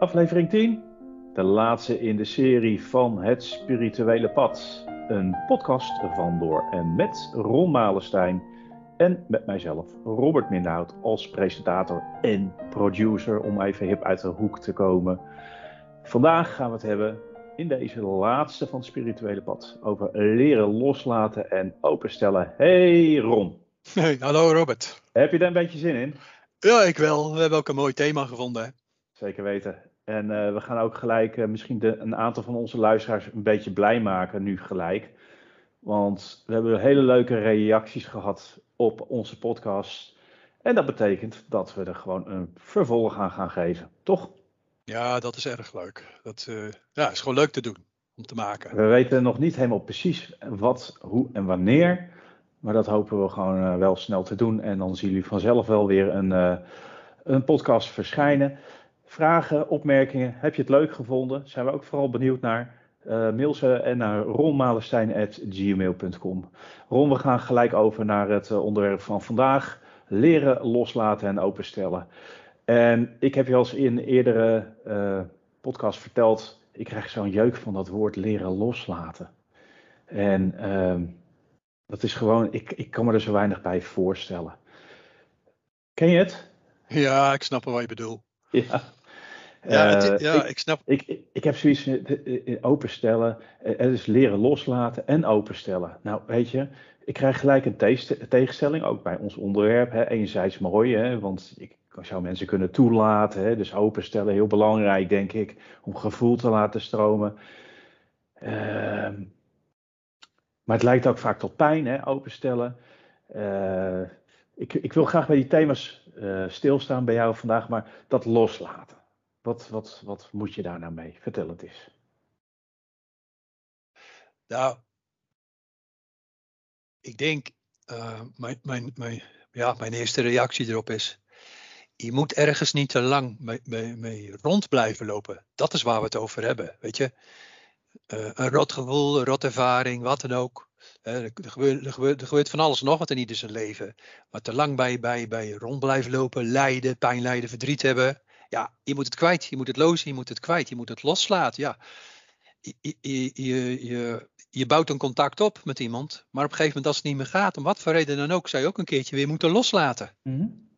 Aflevering 10, de laatste in de serie van Het Spirituele Pad. Een podcast van door en met Ron Malenstein en met mijzelf, Robert Minhout, als presentator en producer, om even hip uit de hoek te komen. Vandaag gaan we het hebben in deze laatste van het spirituele pad over leren loslaten en openstellen. Hey Ron. Hey, hallo Robert. Heb je daar een beetje zin in? Ja, ik wel. We hebben ook een mooi thema gevonden. Zeker weten. En uh, we gaan ook gelijk uh, misschien de, een aantal van onze luisteraars een beetje blij maken nu gelijk. Want we hebben hele leuke reacties gehad op onze podcast. En dat betekent dat we er gewoon een vervolg aan gaan geven, toch? Ja, dat is erg leuk. Dat uh, ja, is gewoon leuk te doen, om te maken. We weten nog niet helemaal precies wat, hoe en wanneer. Maar dat hopen we gewoon wel snel te doen. En dan zien jullie vanzelf wel weer een, een podcast verschijnen. Vragen, opmerkingen, heb je het leuk gevonden? Zijn we ook vooral benieuwd naar. Uh, mail ze en naar ronmalenstein.gmail.com. Ron, we gaan gelijk over naar het uh, onderwerp van vandaag. Leren loslaten en openstellen. En ik heb je al in een eerdere uh, podcast verteld, ik krijg zo'n jeuk van dat woord leren loslaten. En ehm, dat is gewoon, ik, ik kan me er zo weinig bij voorstellen. Ken je het? Ja, ik snap wat je bedoelt. Ja. Ja, het, ja ik, ik, snap. Ik, ik, heb zoiets openstellen, het is leren loslaten en openstellen. Nou, weet je, ik krijg gelijk een tegenstelling, ook bij ons onderwerp. Hè. Enerzijds mooi, hè, want ik zou mensen kunnen toelaten. Hè, dus openstellen, heel belangrijk, denk ik, om gevoel te laten stromen. Uh, maar het lijkt ook vaak tot pijn, hè, openstellen. Uh, ik, ik, wil graag bij die thema's uh, stilstaan bij jou vandaag, maar dat loslaten. Wat, wat, wat moet je daar nou mee? Vertel het eens. Nou, ik denk, uh, mijn, mijn, mijn, ja, mijn eerste reactie erop is, je moet ergens niet te lang mee, rond blijven lopen. Dat is waar we het over hebben, weet je. Uh, een rot gevoel, een rot ervaring, wat dan ook. Gebeurt, er, gebeurt, er, gebeurt, van alles nog wat in ieder zijn leven. Maar te lang bij, bij, bij rond blijven lopen, lijden, pijn lijden, verdriet hebben ja, je moet het kwijt, je moet het lozen, je moet het kwijt, je moet het loslaten. Ja. Je, je, je, je, bouwt een contact op met iemand, maar op een gegeven moment als het niet meer gaat, om wat voor reden dan ook, zou je ook een keertje weer moeten loslaten. -hmm.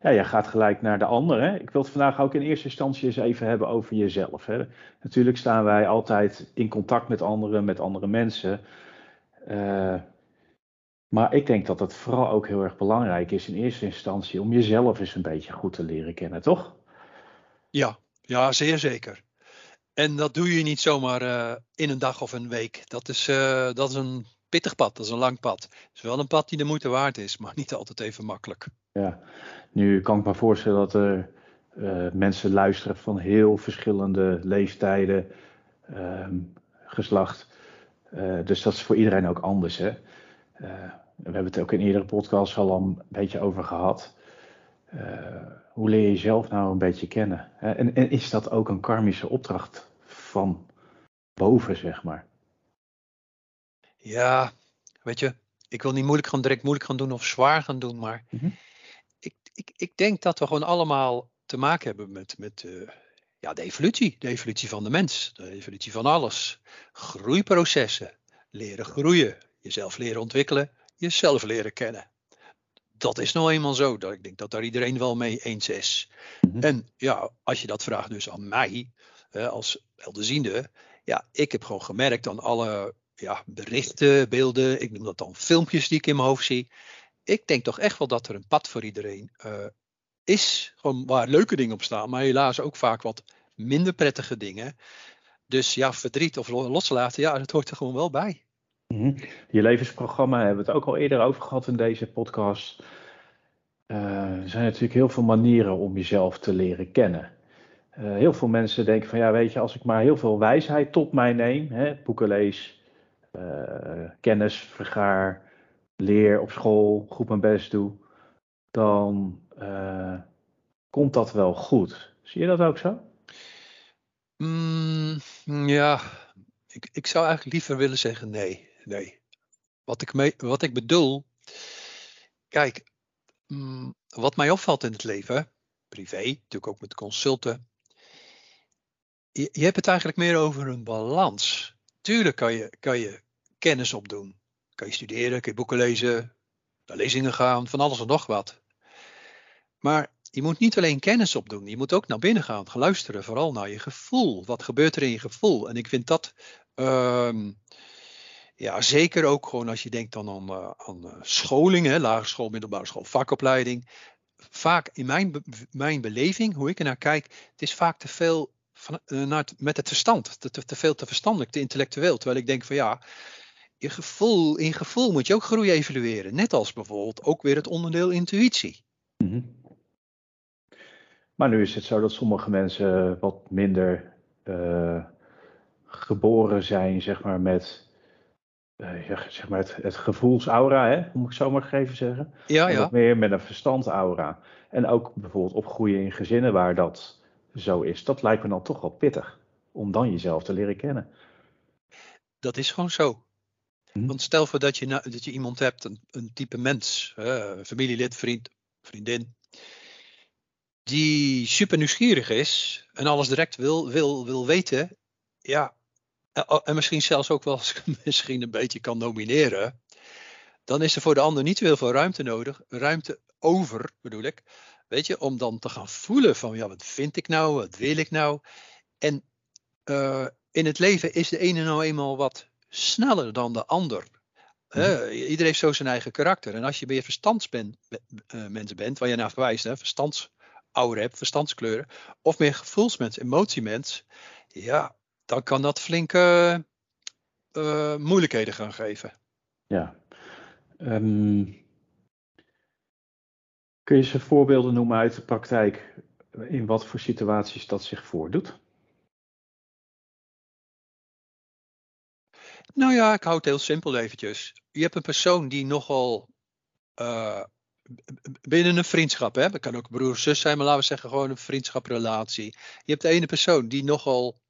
Ja, je gaat gelijk naar de ander. Hè? Ik wil het vandaag ook in eerste instantie eens even hebben over jezelf. Hè? Natuurlijk staan wij altijd in contact met anderen, met andere mensen. Uh, maar ik denk dat het vooral ook heel erg belangrijk is in eerste instantie om jezelf eens een beetje goed te leren kennen, toch? Ja, ja, zeer zeker. En dat doe je niet zomaar uh, in een dag of een week. Dat is, uh, dat is een pittig pad, dat is een lang pad. Het is wel een pad die de moeite waard is, maar niet altijd even makkelijk. Ja, nu kan ik me voorstellen dat er uh, mensen luisteren van heel verschillende leeftijden, geslacht. dus dat is voor iedereen ook anders. Hè? we hebben het ook in eerdere podcasts al een beetje over gehad. Uh, hoe leer je jezelf nou een beetje kennen? En, en, is dat ook een karmische opdracht van boven, zeg maar? Ja, weet je, ik wil niet moeilijk gaan, direct moeilijk gaan doen of zwaar gaan doen, maar mm -hmm. ik, ik, ik denk dat we gewoon allemaal te maken hebben met, met uh, ja, de evolutie. De evolutie van de mens, de evolutie van alles. Groeiprocessen, leren groeien, jezelf leren ontwikkelen, jezelf leren kennen dat is nou eenmaal zo. Dat ik denk dat daar iedereen wel mee eens is. Mm-hmm. En ja, als je dat vraagt dus aan mij, als helderziende, ja, ik heb gewoon gemerkt aan alle ja, berichten, beelden, ik noem dat dan filmpjes die ik in mijn hoofd zie. Ik denk toch echt wel dat er een pad voor iedereen uh, is, gewoon waar leuke dingen op staan, maar helaas ook vaak wat minder prettige dingen. Dus ja, verdriet of loslaten, ja, dat hoort er gewoon wel bij. Mm-hmm. Je levensprogramma hebben we het ook al eerder over gehad in deze podcast. Uh, er zijn natuurlijk heel veel manieren om jezelf te leren kennen. Uh, heel veel mensen denken van ja, weet je, als ik maar heel veel wijsheid tot mij neem, hè, boeken lees, uh, kennis vergaar, leer op school, goed mijn best doe, dan komt dat wel goed. Zie je dat ook zo? Mm, ja, ik, ik zou eigenlijk liever willen zeggen nee nee. Wat ik, mee, wat ik bedoel, kijk, mm, wat mij opvalt in het leven, privé, natuurlijk ook met consulten, je, je hebt het eigenlijk meer over een balans. Tuurlijk kan je, kan je kennis opdoen. Kan je studeren, kan je boeken lezen, naar lezingen gaan, van alles en nog wat. Maar je moet niet alleen kennis opdoen, je moet ook naar binnen gaan, gaan luisteren, vooral naar je gevoel. Wat gebeurt er in je gevoel? En ik vind dat, uh, ja, zeker ook gewoon als je denkt dan aan, uh, aan uh, scholing, hè, lagere school, middelbare school, vakopleiding. Vaak in mijn, mijn beleving, hoe ik er naar kijk, het is vaak te veel van, uh, naar met het verstand, te, te, veel te verstandelijk, te intellectueel. Terwijl ik denk van ja, je gevoel, in gevoel moet je ook groei evalueren. Net als bijvoorbeeld ook weer het onderdeel intuïtie. -hmm. Maar nu is het zo dat sommige mensen wat minder geboren zijn, zeg maar, met ja, zeg maar het, het gevoelsaura, hè, moet ik zo maar even zeggen. Ja, ja. Wat meer met een verstandsaura. En ook bijvoorbeeld opgroeien in gezinnen waar dat zo is. Dat lijkt me dan toch wel pittig, om dan jezelf te leren kennen. Dat is gewoon zo. Hm. Want stel voor dat je, dat je iemand hebt, een, een type mens, uh, familielid, vriend, vriendin, die super nieuwsgierig is en alles direct wil, wil, wil weten, ja, en misschien zelfs ook wel misschien een beetje kan nomineren, dan is er voor de ander niet heel veel ruimte nodig, ruimte over bedoel ik, weet je, om dan te gaan voelen van, ja, wat vind ik nou, wat wil ik nou? En uh, in het leven is de ene nou eenmaal wat sneller dan de ander. Uh, iedereen heeft zo zijn eigen karakter. En als je meer verstandsmens uh, bent, waar je naar verwijst, hè, verstands ouder hebt, verstandskleuren, of meer gevoelsmens, emotiemens, ja, dan kan dat flinke uh, moeilijkheden gaan geven. Ja. Um, kun je ze voorbeelden noemen uit de praktijk in wat voor situaties dat zich voordoet? Nou ja, ik hou het heel simpel eventjes. Je hebt een persoon die nogal uh, binnen een vriendschap, hè? dat kan ook broer of zus zijn, maar laten we zeggen gewoon een vriendschaprelatie. Je hebt de ene persoon die nogal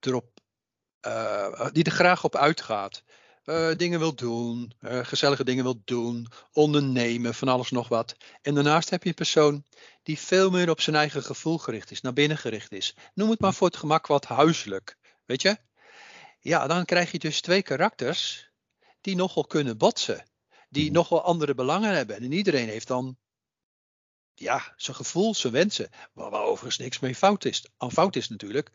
erop, uh, die er graag op uitgaat. Uh, dingen wil doen, uh, gezellige dingen wil doen, ondernemen, van alles nog wat. En daarnaast heb je een persoon die veel meer op zijn eigen gevoel gericht is, naar binnen gericht is. Noem het maar voor het gemak wat huiselijk, weet je? Ja, dan krijg je dus twee karakters die nogal kunnen botsen die nog wel andere belangen hebben. En iedereen heeft dan ja, zijn gevoel, zijn wensen, waar, waar overigens niks mee fout is, aan fout is natuurlijk.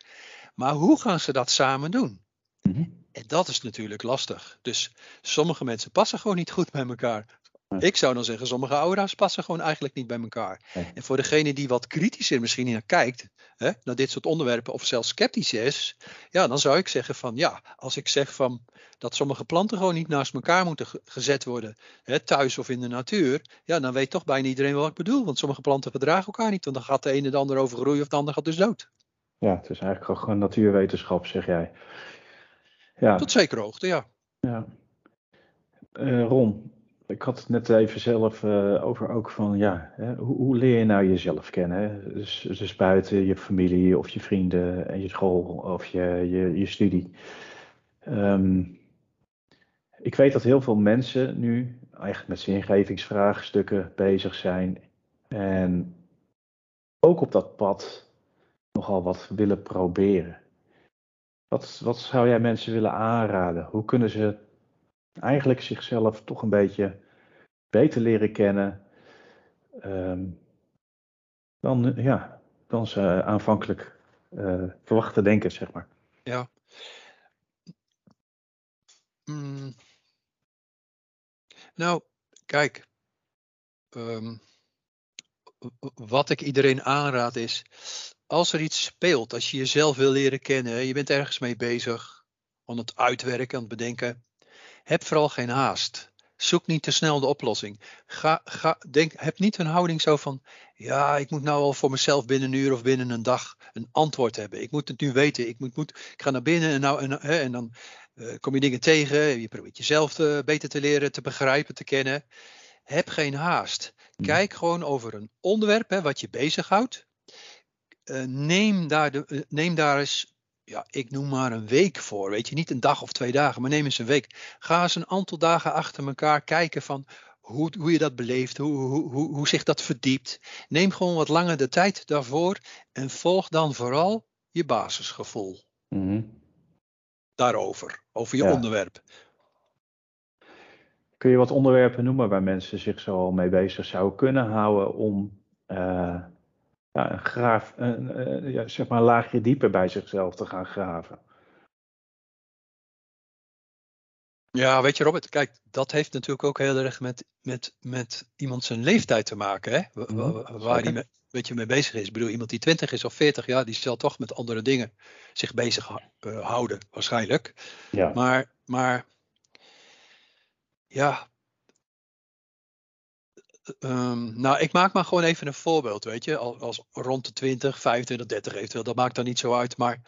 Maar hoe gaan ze dat samen doen? Mm-hmm. En dat is natuurlijk lastig. Dus sommige mensen passen gewoon niet goed bij elkaar. Ik zou dan zeggen, sommige aura's passen gewoon eigenlijk niet bij elkaar. En voor degene die wat kritischer misschien naar kijkt, hè, naar dit soort onderwerpen, of zelfs sceptisch is, ja, dan zou ik zeggen van ja, als ik zeg van dat sommige planten gewoon niet naast elkaar moeten gezet worden, hè, thuis of in de natuur, ja, dan weet toch bijna iedereen wat ik bedoel. Want sommige planten verdragen elkaar niet, want dan gaat de ene de ander over groeien of de ander gaat dus dood. Ja, het is eigenlijk gewoon natuurwetenschap, zeg jij. Ja. Tot zekere hoogte, ja. Ja. Uh, Ron, ik had het net even zelf uh, over ook van, ja, hè, hoe, hoe, leer je nou jezelf kennen? Hè? Dus, dus buiten je familie of je vrienden en je school of je, je, je studie. Um, ik weet dat heel veel mensen nu eigenlijk met zingevingsvraagstukken bezig zijn. En ook op dat pad nogal wat willen proberen. Wat, wat zou jij mensen willen aanraden? Hoe kunnen ze eigenlijk zichzelf toch een beetje beter leren kennen um, dan, ja, dan ze aanvankelijk uh, verwachten denken, zeg maar. Ja. Mm. Nou, kijk. Um, wat ik iedereen aanraad is, als er iets speelt, als je jezelf wil leren kennen, je bent ergens mee bezig, aan het uitwerken, aan het bedenken, heb vooral geen haast. Zoek niet te snel de oplossing. Ga, ga, denk, heb niet een houding zo van, ja, ik moet nou al voor mezelf binnen een uur of binnen een dag een antwoord hebben. Ik moet het nu weten. Ik, moet, moet, ik ga naar binnen en, nou, en, hè, en dan uh, kom je dingen tegen. Je probeert jezelf te, beter te leren, te begrijpen, te kennen. Heb geen haast. Hmm. Kijk gewoon over een onderwerp hè, wat je bezighoudt. Uh, neem, daar de, uh, neem daar eens ja, ik noem maar een week voor. Weet je, niet een dag of twee dagen, maar neem eens een week. Ga eens een aantal dagen achter elkaar kijken van hoe, hoe je dat beleeft, hoe, hoe, hoe, hoe zich dat verdiept. Neem gewoon wat langer de tijd daarvoor en volg dan vooral je basisgevoel. Mhm. Daarover, over je Ja. onderwerp. Kun je wat onderwerpen noemen waar mensen zich zo al mee bezig zouden kunnen houden om eh, ja, een graaf, een, eh, ja, zeg maar een laagje dieper bij zichzelf te gaan graven? Ja, weet je Robert, kijk, dat heeft natuurlijk ook heel erg met, met, met iemand zijn leeftijd te maken. Hè? Wa- wa- Mhm, waar hij weet je, mee bezig is. Ik bedoel, iemand die 20 is of 40 jaar, die zal toch met andere dingen zich bezig eh, houden, waarschijnlijk. Ja. Maar, maar ja. Ehm, nou, ik maak maar gewoon even een voorbeeld, weet je. Als, als rond de 20, 25, 30 eventueel, dat maakt dan niet zo uit. Maar,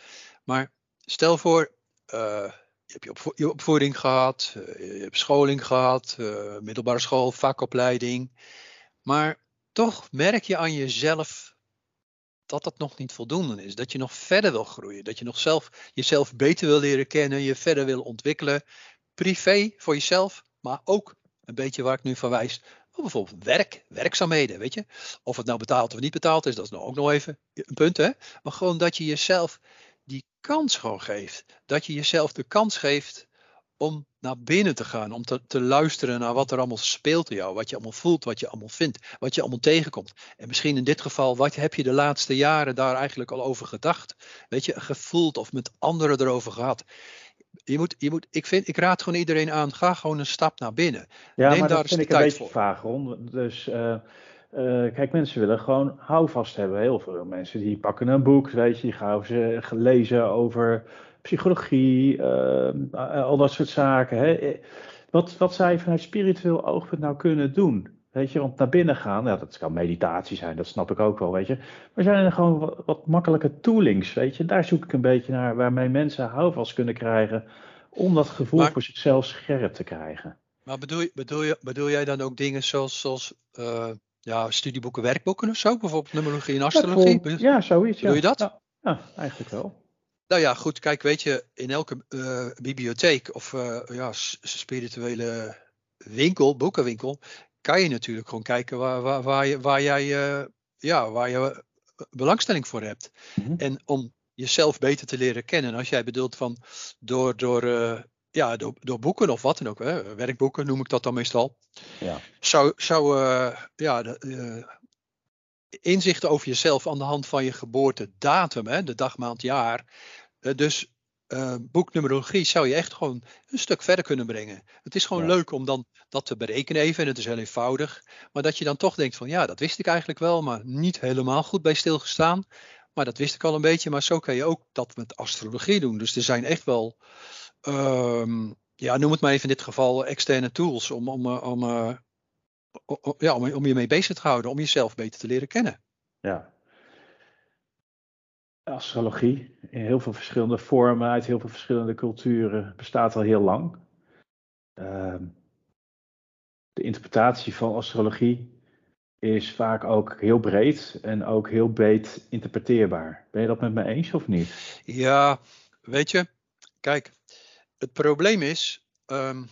maar stel voor, eh, je hebt je, je opvoeding gehad, eh, je hebt scholing gehad, eh, middelbare school, vakopleiding. Maar toch merk je aan jezelf dat dat nog niet voldoende is. Dat je nog verder wil groeien. Dat je nog zelf jezelf beter wil leren kennen, je verder wil ontwikkelen. Privé voor jezelf, maar ook een beetje waar ik nu van wijs. Oh, Bijvoorbeeld werk, werkzaamheden, weet je. Of het nou betaald of niet betaald is, dat is nou ook nog even een punt, hè. Maar gewoon dat je jezelf die kans gewoon geeft. Dat je jezelf de kans geeft om naar binnen te gaan. Om te, te luisteren naar wat er allemaal speelt in jou. Wat je allemaal voelt, wat je allemaal vindt, wat je allemaal tegenkomt. En misschien in dit geval, wat heb je de laatste jaren daar eigenlijk al over gedacht? Weet je, gevoeld of met anderen erover gehad. Je moet, je moet, ik, vind, ik raad gewoon iedereen aan, ga gewoon een stap naar binnen. Ja, Neem maar daar dat vind ik een beetje voor. vaag, Ron. Dus eh, eh, kijk, mensen willen gewoon houvast hebben. Heel veel mensen die pakken een boek, weet je, die gaan ze lezen over psychologie, eh, al dat soort zaken. Hè. Wat, wat je vanuit spiritueel oogpunt nou kunnen doen? Weet je, want naar binnen gaan, ja, dat kan meditatie zijn, dat snap ik ook wel, weet je. Maar zijn er gewoon wat, wat makkelijke toolings, weet je? Daar zoek ik een beetje naar, waarmee mensen houvast kunnen krijgen om dat gevoel Maar- voor zichzelf scherp te krijgen. Maar bedoel, je- bedoel, je, bedoel jij dan ook dingen zoals, zoals eh, ja, studieboeken, werkboeken of zo? Bijvoorbeeld numerologie en astrologie? Ja, Ja, zoiets. bedoel ja. je dat? Ja, ja, eigenlijk wel. Nou ja, goed, kijk, weet je, in elke eh, bibliotheek of eh, ja, spirituele winkel, boekenwinkel, kan je natuurlijk gewoon kijken waar, waar, waar, je, waar jij eh, ja, waar je belangstelling voor hebt. Mhm. En om jezelf beter te leren kennen. En als jij bedoelt van door, door, eh, ja, door, door boeken of wat dan ook, hè, werkboeken noem ik dat dan meestal, Ja. zou, zou eh, ja, de, eh, inzichten over jezelf aan de hand van je geboortedatum, hè, de dag, maand, jaar. eh, eh boeknumerologie zou je echt gewoon een stuk verder kunnen brengen. Het is gewoon Ja. leuk om dan dat te berekenen even en het is heel eenvoudig. Maar dat je dan toch denkt van ja, dat wist ik eigenlijk wel, maar niet helemaal goed bij stilgestaan. Maar dat wist ik al een beetje, maar zo kan je ook dat met astrologie doen. Dus er zijn echt wel, ehm, ja, noem het maar even in dit geval externe tools om, om, eh, om, eh, ja, om, om je mee bezig te houden, om jezelf beter te leren kennen. ja. Astrologie in heel veel verschillende vormen, uit heel veel verschillende culturen, bestaat al heel lang. Ehm, de interpretatie van astrologie is vaak ook heel breed en ook heel breed interpreteerbaar. Ben je dat met me eens of niet? Ja, weet je, kijk, het probleem is, ehm,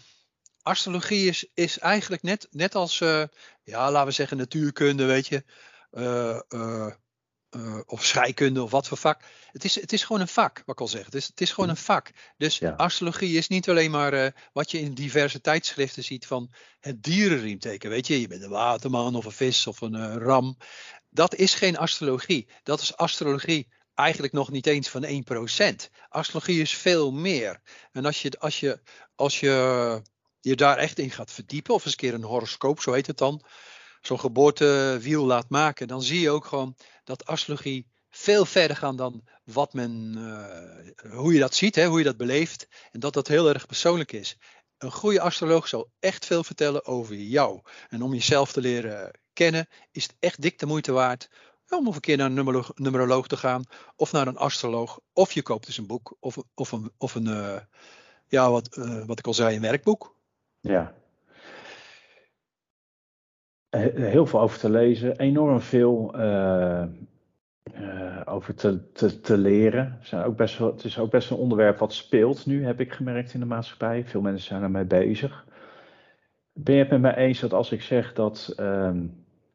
astrologie is, is eigenlijk net, net als, eh, ja, laten we zeggen natuurkunde, weet je, eh, eh, of scheikunde of wat voor vak. Het is, het is gewoon een vak, wat ik al zeg. Het is, het is gewoon een vak. Dus Ja. astrologie is niet alleen maar eh, wat je in diverse tijdschriften ziet van het dierenriemteken, weet je, je bent een waterman of een vis of een eh, ram. Dat is geen astrologie. Dat is astrologie eigenlijk nog niet eens van 1%. Astrologie is veel meer. En als je, als je, als je je daar echt in gaat verdiepen, of eens een keer een horoscoop, zo heet het dan, zo'n geboortewiel laat maken, dan zie je ook gewoon dat astrologie veel verder gaat dan wat men, eh, hoe je dat ziet, hè, hoe je dat beleeft, en dat dat heel erg persoonlijk is. Een goede astroloog zal echt veel vertellen over jou. En om jezelf te leren kennen, is het echt dik de moeite waard om een keer naar een numeroloog te gaan, of naar een astroloog, of je koopt dus een boek, of, of een, of een eh, ja, wat, eh, wat ik al zei, een werkboek. Ja. He- Heel veel over te lezen, enorm veel eh, eh, over te, te, leren. Er Zijn ook best wel, het is ook best een onderwerp wat speelt nu, heb ik gemerkt in de maatschappij. Veel mensen zijn ermee bezig. Ben je het met mij eens dat als ik zeg dat ehm,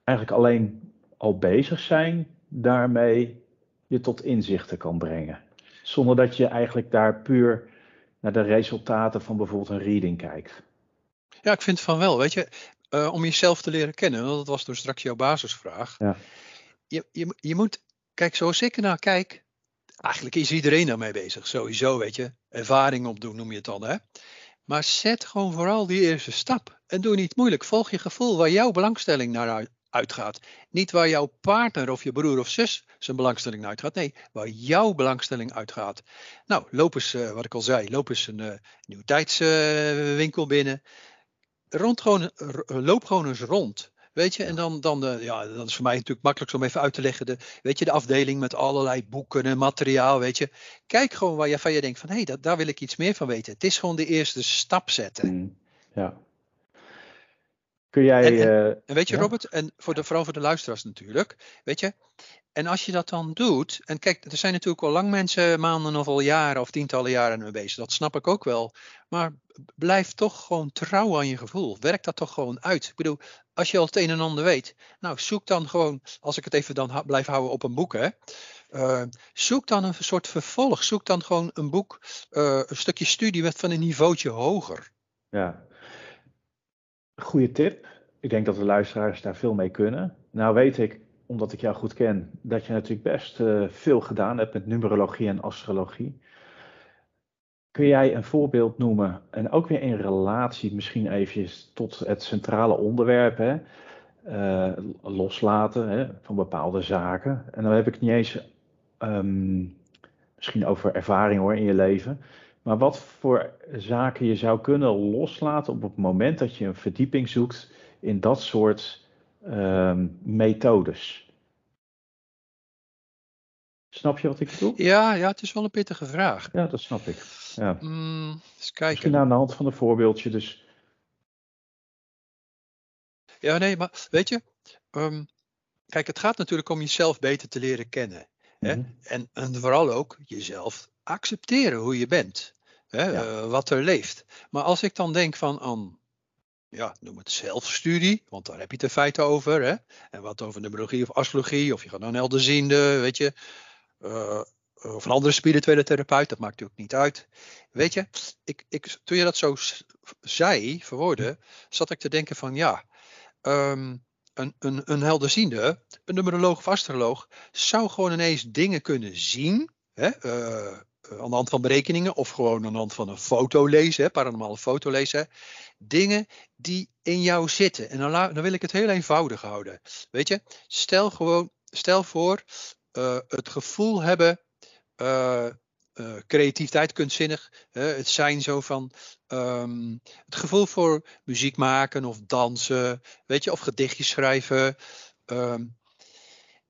eigenlijk alleen al bezig zijn daarmee je tot inzichten kan brengen. Zonder dat je eigenlijk daar puur naar de resultaten van bijvoorbeeld een reading kijkt. Ja, ik vind van wel. Weet je, uh, om jezelf te leren kennen, want dat was dus straks jouw basisvraag. Ja. Je, je, je moet, kijk, zoals ik ernaar kijk, eigenlijk is iedereen daarmee bezig, sowieso, weet je. Ervaring opdoen noem je het dan, hè. Maar zet gewoon vooral die eerste stap. En doe niet moeilijk. Volg je gevoel waar jouw belangstelling naar uitgaat. Niet waar jouw partner of je broer of zus zijn belangstelling naar uitgaat. Nee, waar jouw belangstelling uitgaat. Nou, loop eens, uh, wat ik al zei, loop eens een uh, nieuw tijdswinkel binnen. Rond gewoon, loop gewoon eens rond. Weet je, en dan, dan uh, ja, dat is voor mij natuurlijk makkelijk om even uit te leggen. De, weet je, de afdeling met allerlei boeken en materiaal, weet je. Kijk gewoon waar je van je denkt van, hé, hey, daar wil ik iets meer van weten. Het is gewoon de eerste stap zetten. Mm, ja. Kun jij... En, en, en weet je Robert, en voor de, vooral voor de luisteraars natuurlijk, weet je. En als je dat dan doet, en kijk, er zijn natuurlijk al lang mensen maanden of al jaren of tientallen jaren mee bezig, dat snap ik ook wel. Maar blijf toch gewoon trouw aan je gevoel. Werk dat toch gewoon uit. Ik bedoel, als je al het een en ander weet, nou zoek dan gewoon, als ik het even dan blijf houden op een boek, hè. Uh, zoek dan een soort vervolg. Zoek dan gewoon een boek, uh, een stukje studie met van een niveautje hoger. Ja, goede tip. Ik denk dat de luisteraars daar veel mee kunnen. Nou weet ik, omdat ik jou goed ken, dat je natuurlijk best uh, veel gedaan hebt met numerologie en astrologie. Kun jij een voorbeeld noemen, en ook weer in relatie misschien eventjes tot het centrale onderwerp, hè? Uh, loslaten hè, van bepaalde zaken. En dan heb ik niet eens um, misschien over ervaring hoor in je leven. Maar wat voor zaken je zou kunnen loslaten op het moment dat je een verdieping zoekt in dat soort um, methodes. Snap je wat ik bedoel? Ja, ja, het is wel een pittige vraag. Ja, dat snap ik. Ja. Mm, eens kijken. Misschien aan de hand van een voorbeeldje dus. Ja, nee, maar weet je, um, kijk, het gaat natuurlijk om jezelf beter te leren kennen. Hè? Mm -hmm. en, en vooral ook jezelf accepteren hoe je bent. Hè? Ja. Uh, wat er leeft. Maar als ik dan denk van aan ja, noem het zelfstudie, want daar heb je het in feite over. Hè? En wat over numerologie of astrologie, of je gaat naar een helderziende, weet je. Uh, of een andere spirituele therapeut, dat maakt natuurlijk niet uit. Weet je, ik, ik, toen je dat zo zei, verwoordde, zat ik te denken van ja, um, een, een, een helderziende, een numeroloog of astroloog, zou gewoon ineens dingen kunnen zien. Hè, uh, aan de hand van berekeningen of gewoon aan de hand van een foto lezen, paranormale foto lezen. Dingen die in jou zitten. En dan, dan wil ik het heel eenvoudig houden. Weet je, stel gewoon, stel voor uh, het gevoel hebben, uh, creativiteit, kunstzinnig, het zijn zo van um, het gevoel voor muziek maken of dansen, weet je, of gedichtjes schrijven. Um,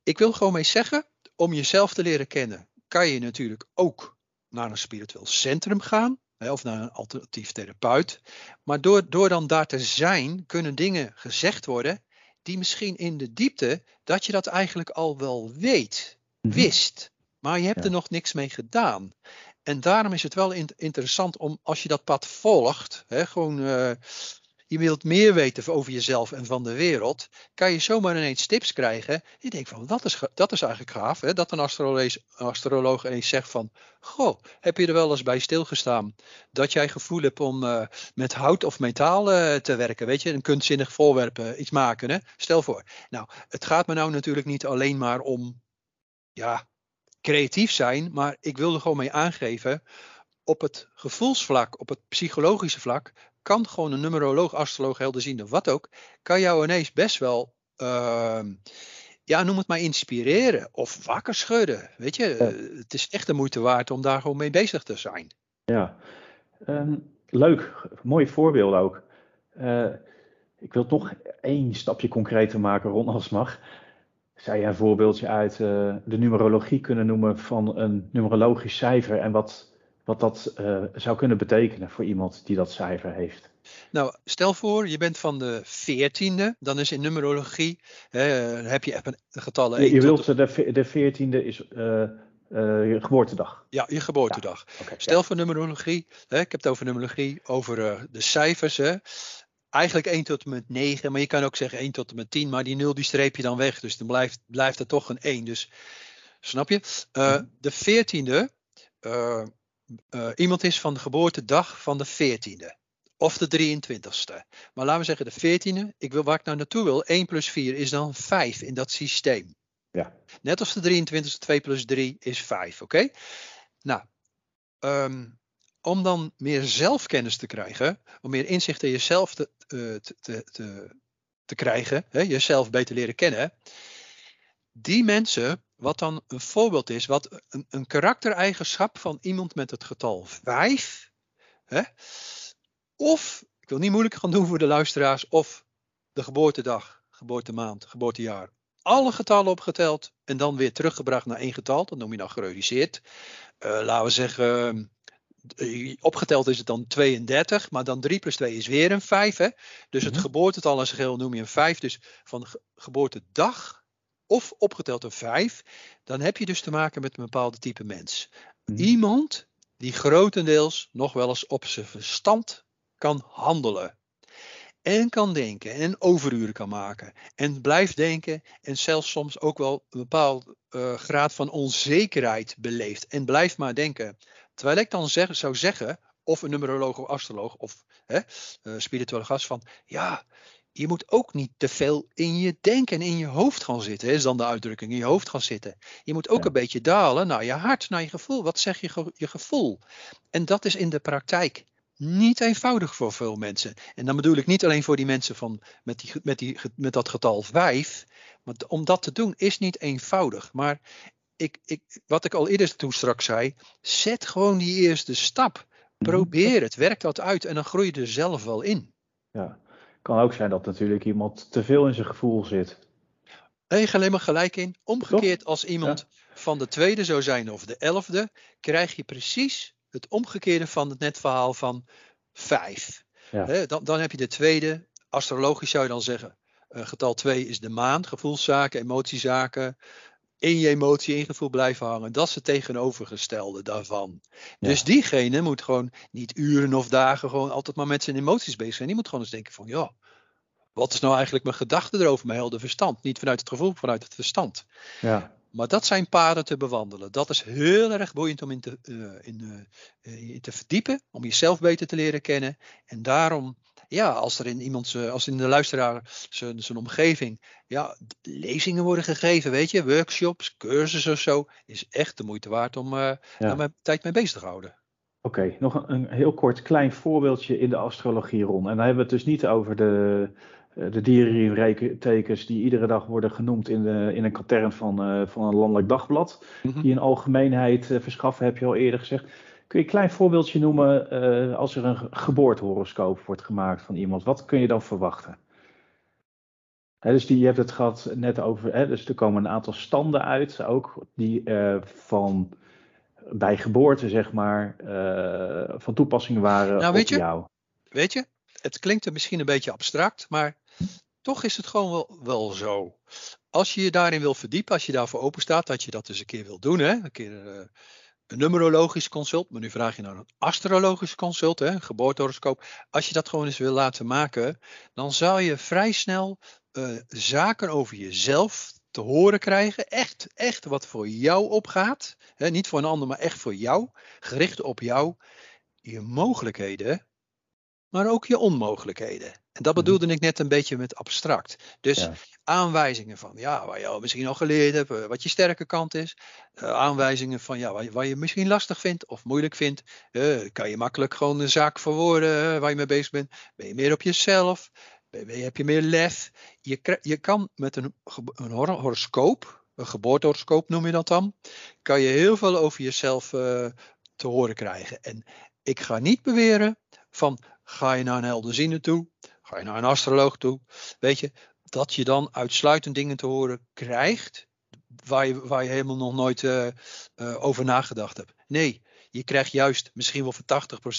ik wil gewoon mee zeggen, om jezelf te leren kennen, kan je natuurlijk ook naar een spiritueel centrum gaan. Of naar een alternatief therapeut. Maar door, door dan daar te zijn, kunnen dingen gezegd worden die misschien in de diepte dat je dat eigenlijk al wel weet, mhm. wist. Maar je hebt er nog niks mee gedaan. En daarom is het wel interessant om, als je dat pad volgt, hè, gewoon uh, je wilt meer weten over jezelf en van de wereld, kan je zomaar ineens tips krijgen. Je denkt van, dat is, dat is eigenlijk gaaf, hè? dat een astroloog, astroloog ineens zegt van, goh, heb je er wel eens bij stilgestaan dat jij gevoel hebt om uh, met hout of metaal uh, te werken, weet je, een kunstzinnig voorwerp uh, iets maken, hè? stel voor. Nou, het gaat me nou natuurlijk niet alleen maar om, ja, creatief zijn, maar ik wil er gewoon mee aangeven, op het gevoelsvlak, op het psychologische vlak, kan gewoon een numeroloog, astroloog, helderziende, wat ook, kan jou ineens best wel, uh, ja, noem het maar inspireren of wakker schudden. Weet je, ja. het is echt de moeite waard om daar gewoon mee bezig te zijn. Ja, um, leuk, mooi voorbeeld ook. Uh, ik wil toch één stapje concreter maken, Ron, als mag. Zou je een voorbeeldje uit uh, de numerologie kunnen noemen van een numerologisch cijfer en wat wat dat uh, zou kunnen betekenen voor iemand die dat cijfer heeft. Nou, stel voor, je bent van de veertiende, dan is in numerologie, uh, heb je getallen. Je, je wilt de, de veertiende is uh, je geboortedag. Ja, je geboortedag. Ja. Okay, stel ja. voor numerologie, hè, ik heb het over numerologie, over de cijfers. Hè. Eigenlijk 1 tot en met 9, maar je kan ook zeggen 1 tot en met 10, maar die 0 die streep je dan weg, dus dan blijft, blijft er toch een 1. Dus Snap je? Uh, de veertiende, uh, iemand is van de geboortedag van de veertiende. Of de 23ste. Maar laten we zeggen de 14e. Ik wil, waar ik nou naartoe wil, 1 plus 4 is dan 5 in dat systeem. Ja. Net als de 23ste, 2 plus 3 is 5. Oké? Nou, um, om dan meer zelfkennis te krijgen, om meer inzicht in jezelf te, te, te, te, te krijgen, hè, jezelf beter leren kennen. Die mensen, wat dan een voorbeeld is, wat een, een karaktereigenschap van iemand met het getal 5, hè, of, ik wil niet moeilijk gaan doen voor de luisteraars, of de geboortedag, geboortemaand, geboortejaar. Alle getallen opgeteld en dan weer teruggebracht naar één getal. Dat noem je dan gereduceerd. Uh, laten we zeggen, uh, opgeteld is het dan 32, maar dan 3 plus 2 is weer een 5. Hè? Dus het mm -hmm. geboortetal als geheel noem je een 5. Dus van ge geboortedag of opgeteld een 5, dan heb je dus te maken met een bepaalde type mens. -hmm. Iemand die grotendeels nog wel eens op zijn verstand kan handelen. En kan denken en overuren kan maken. En blijft denken en zelfs soms ook wel een bepaalde uh, graad van onzekerheid beleeft. En blijft maar denken. Terwijl ik dan zeg, zou zeggen, of een numeroloog of astroloog of hè, uh, spirituele gast van ja, je moet ook niet te veel in je denken en in je hoofd gaan zitten. Is dan de uitdrukking, in je hoofd gaan zitten. Je moet ook ja. een beetje dalen naar je hart, naar je gevoel. Wat zeg je, ge je gevoel? En dat is in de praktijk niet eenvoudig voor veel mensen. En dan bedoel ik niet alleen voor die mensen van, met, die, met, die, met dat getal 5. Maar om dat te doen is niet eenvoudig. Maar ik, ik, wat ik al eerder toen straks zei, zet gewoon die eerste stap. Probeer het, werk dat uit en dan groei je er zelf wel in. Ja, kan ook zijn dat natuurlijk iemand te veel in zijn gevoel zit. Nee, helemaal gelijk in. Omgekeerd Toch? als iemand ja. van de tweede zou zijn of de elfde, krijg je precies het omgekeerde van het netverhaal van 5. Ja. Dan, dan heb je de tweede, astrologisch zou je dan zeggen. Uh, getal 2 is de maan, gevoelszaken, emotiezaken. In je emotie, in gevoel blijven hangen. Dat is het tegenovergestelde daarvan. Ja. Dus diegene moet gewoon niet uren of dagen gewoon altijd maar met zijn emoties bezig zijn. Die moet gewoon eens denken van ja, wat is nou eigenlijk mijn gedachte erover, mijn helder verstand? Niet vanuit het gevoel, vanuit het verstand. Ja. Maar dat zijn paden te bewandelen. Dat is heel erg boeiend om in te, uh, in, uh, in te verdiepen, om jezelf beter te leren kennen. En daarom, ja, als er in iemand, als in de luisteraar zijn, zijn omgeving, ja, lezingen worden gegeven, weet je, workshops, cursussen of zo, is echt de moeite waard om uh, ja. daar mijn tijd mee bezig te houden. Oké, okay, nog een, een, heel kort klein voorbeeldje in de astrologie, Ron. En dan hebben we het dus niet over de, de dierentekens die iedere dag worden genoemd in, de, in een katern van, uh, van een landelijk dagblad. Mm -hmm. Die een algemeenheid uh, verschaffen, heb je al eerder gezegd. Kun je een klein voorbeeldje noemen uh, als er een geboortehoroscoop wordt gemaakt van iemand? Wat kun je dan verwachten? He, dus die, je hebt het gehad net over, hè, dus er komen een aantal standen uit, ook die van bij geboorte, zeg maar, van toepassing waren nou, weet op je, jou. Weet je, het klinkt er misschien een beetje abstract, maar toch is het gewoon wel, wel zo. Als je je daarin wil verdiepen, als je daarvoor open staat, dat je dat dus een keer wil doen, hè? een keer een numerologisch consult, maar nu vraag je naar een astrologisch consult, hè? een geboortehoroscoop. Als je dat gewoon eens wil laten maken, dan zal je vrij snel uh, zaken over jezelf te horen krijgen. Echt, echt wat voor jou opgaat. Hè? Niet voor een ander, maar echt voor jou. Gericht op jou. Je mogelijkheden maar ook je onmogelijkheden. En dat bedoelde ik net een beetje met abstract. Dus ja. aanwijzingen van, ja, waar je misschien al geleerd hebt, wat je sterke kant is. Uh, aanwijzingen van, ja, waar je, waar je misschien lastig vindt of moeilijk vindt. Uh, kan je makkelijk gewoon een zaak verwoorden waar je mee bezig bent. Ben je meer op jezelf? Ben, ben, heb je meer lef? Je, je kan met een, een horoscoop, een geboortehoroscoop noem je dat dan, kan je heel veel over jezelf te horen krijgen. En ik ga niet beweren van Ga je naar een helderziende toe? Ga je naar een astroloog toe? Weet je, dat je dan uitsluitend dingen te horen krijgt waar je, waar je helemaal nog nooit uh, uh, over nagedacht hebt. Nee, je krijgt juist misschien wel voor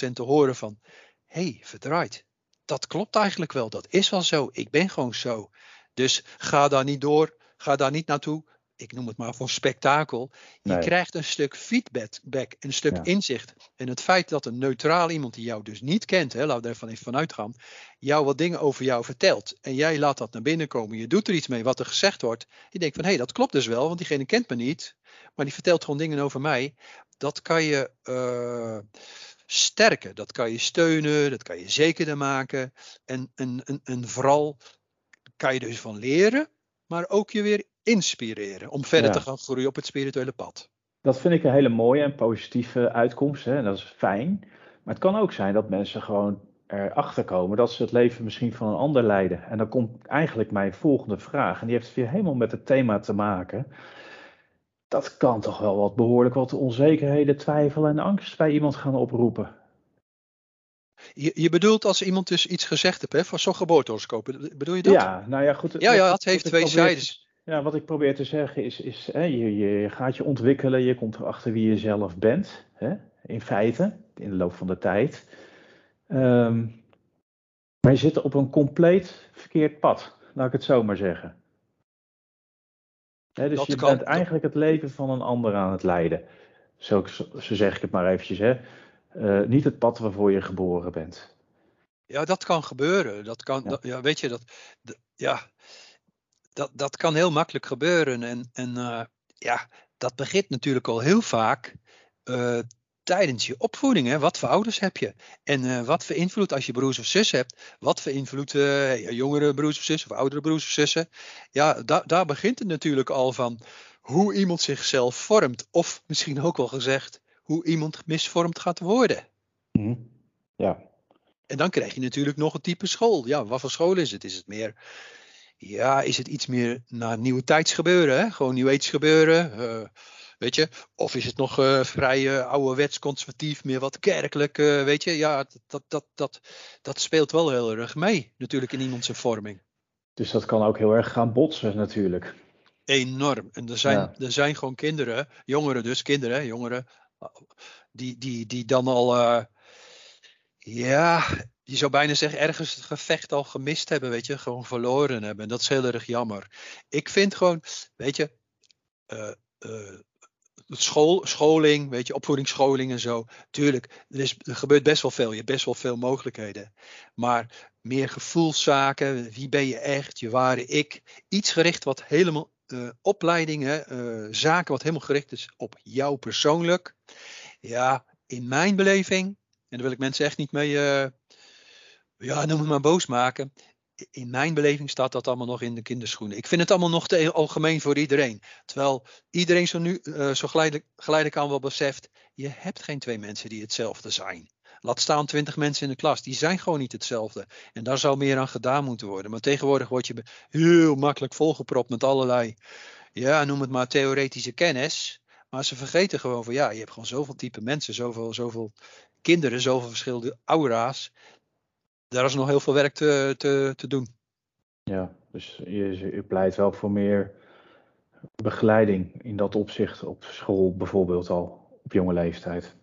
80% te horen van, hé, hey, verdraaid. Dat klopt eigenlijk wel, dat is wel zo. Ik ben gewoon zo. Dus ga daar niet door, ga daar niet naartoe. Ik noem het maar voor spektakel. Je krijgt een stuk feedback, een stuk inzicht. En het feit dat een neutraal iemand die jou dus niet kent, hè, laten we er even vanuit gaan, jou wat dingen over jou vertelt. En jij laat dat naar binnen komen. Je doet er iets mee wat er gezegd wordt. Je denkt van hé, hey, dat klopt dus wel, want diegene kent me niet. Maar die vertelt gewoon dingen over mij. Dat kan je uh, sterken, dat kan je steunen, dat kan je zekerder maken. En, en, en, en vooral kan je dus van leren, maar ook je weer inspireren om verder te gaan groeien op het spirituele pad. Dat vind ik een hele mooie en positieve uitkomst. Hè? En dat is fijn. Maar het kan ook zijn dat mensen gewoon erachter komen dat ze het leven misschien van een ander leiden. En dan komt eigenlijk mijn volgende vraag. En die heeft weer helemaal met het thema te maken. Dat kan toch wel wat behoorlijk wat onzekerheden, twijfel en angst bij iemand gaan oproepen. Je, je bedoelt als iemand dus iets gezegd heeft, hè, van zo'n geboortehoroscoop, bedoel je dat? Ja, nou ja, goed. Ja, ja, het heeft twee zijden. Ja, wat ik probeer te zeggen is, is hè, je, je gaat je ontwikkelen, je komt erachter wie je zelf bent, hè, in feite, in de loop van de tijd. Ehm, maar je zit op een compleet verkeerd pad, laat ik het zo maar zeggen. Hè, dus je bent eigenlijk het leven van een ander aan het leiden. Zo, zo zeg ik het maar eventjes. Hè. Uh, niet het pad waarvoor je geboren bent. Ja, dat kan gebeuren. Dat kan, ja. Dat, ja weet je, dat, ja, dat, dat kan heel makkelijk gebeuren. En, en uh, ja, dat begint natuurlijk al heel vaak uh, tijdens je opvoeding. Hè? Wat voor ouders heb je? En uh, wat voor invloed als je broers of zus hebt? Wat voor invloed jongere broers of zussen of oudere broers of zussen? Ja, da daar begint het natuurlijk al van hoe iemand zichzelf vormt. Of misschien ook wel gezegd, hoe iemand misvormd gaat worden. Mm Ja. En dan krijg je natuurlijk nog een type school. Ja, wat voor school is het? Is het meer, ja, is het iets meer naar nieuwe tijdsgebeuren? Hè? Gewoon nieuw gebeuren? Uh, weet je? Of is het nog uh, vrij uh, ouderwets, conservatief, meer wat kerkelijk? Weet je? Ja, dat, dat, dat, dat speelt wel heel erg mee, natuurlijk, in iemands vorming. Dus dat kan ook heel erg gaan botsen, natuurlijk. Enorm. En er zijn, er zijn gewoon kinderen, jongeren dus, kinderen, jongeren, die, die, die dan al, ja, je zou bijna zeggen, ergens het gevecht al gemist hebben, weet je, gewoon verloren hebben. En dat is heel erg jammer. Ik vind gewoon, weet je, uh, school, scholing, weet je, opvoedingsscholing en zo. Tuurlijk, er, is, er gebeurt best wel veel. Je hebt best wel veel mogelijkheden. Maar meer gevoelszaken, wie ben je echt, je ware ik. Iets gericht wat helemaal uh, opleidingen, zaken wat helemaal gericht is op jou persoonlijk. Ja, in mijn beleving, en daar wil ik mensen echt niet mee, ja, noem het maar boos maken. In mijn beleving staat dat allemaal nog in de kinderschoenen. Ik vind het allemaal nog te algemeen voor iedereen. Terwijl iedereen zo nu, zo geleidelijk, geleidelijk aan wel beseft, je hebt geen twee mensen die hetzelfde zijn. Laat staan twintig mensen in de klas. Die zijn gewoon niet hetzelfde. En daar zou meer aan gedaan moeten worden. Maar tegenwoordig word je heel makkelijk volgepropt met allerlei, ja, noem het maar theoretische kennis. Maar ze vergeten gewoon van ja, je hebt gewoon zoveel type mensen, zoveel, zoveel kinderen, zoveel verschillende aura's. Daar is nog heel veel werk te, te, te doen. Ja, dus je, je pleit wel voor meer begeleiding in dat opzicht op school bijvoorbeeld al op jonge leeftijd.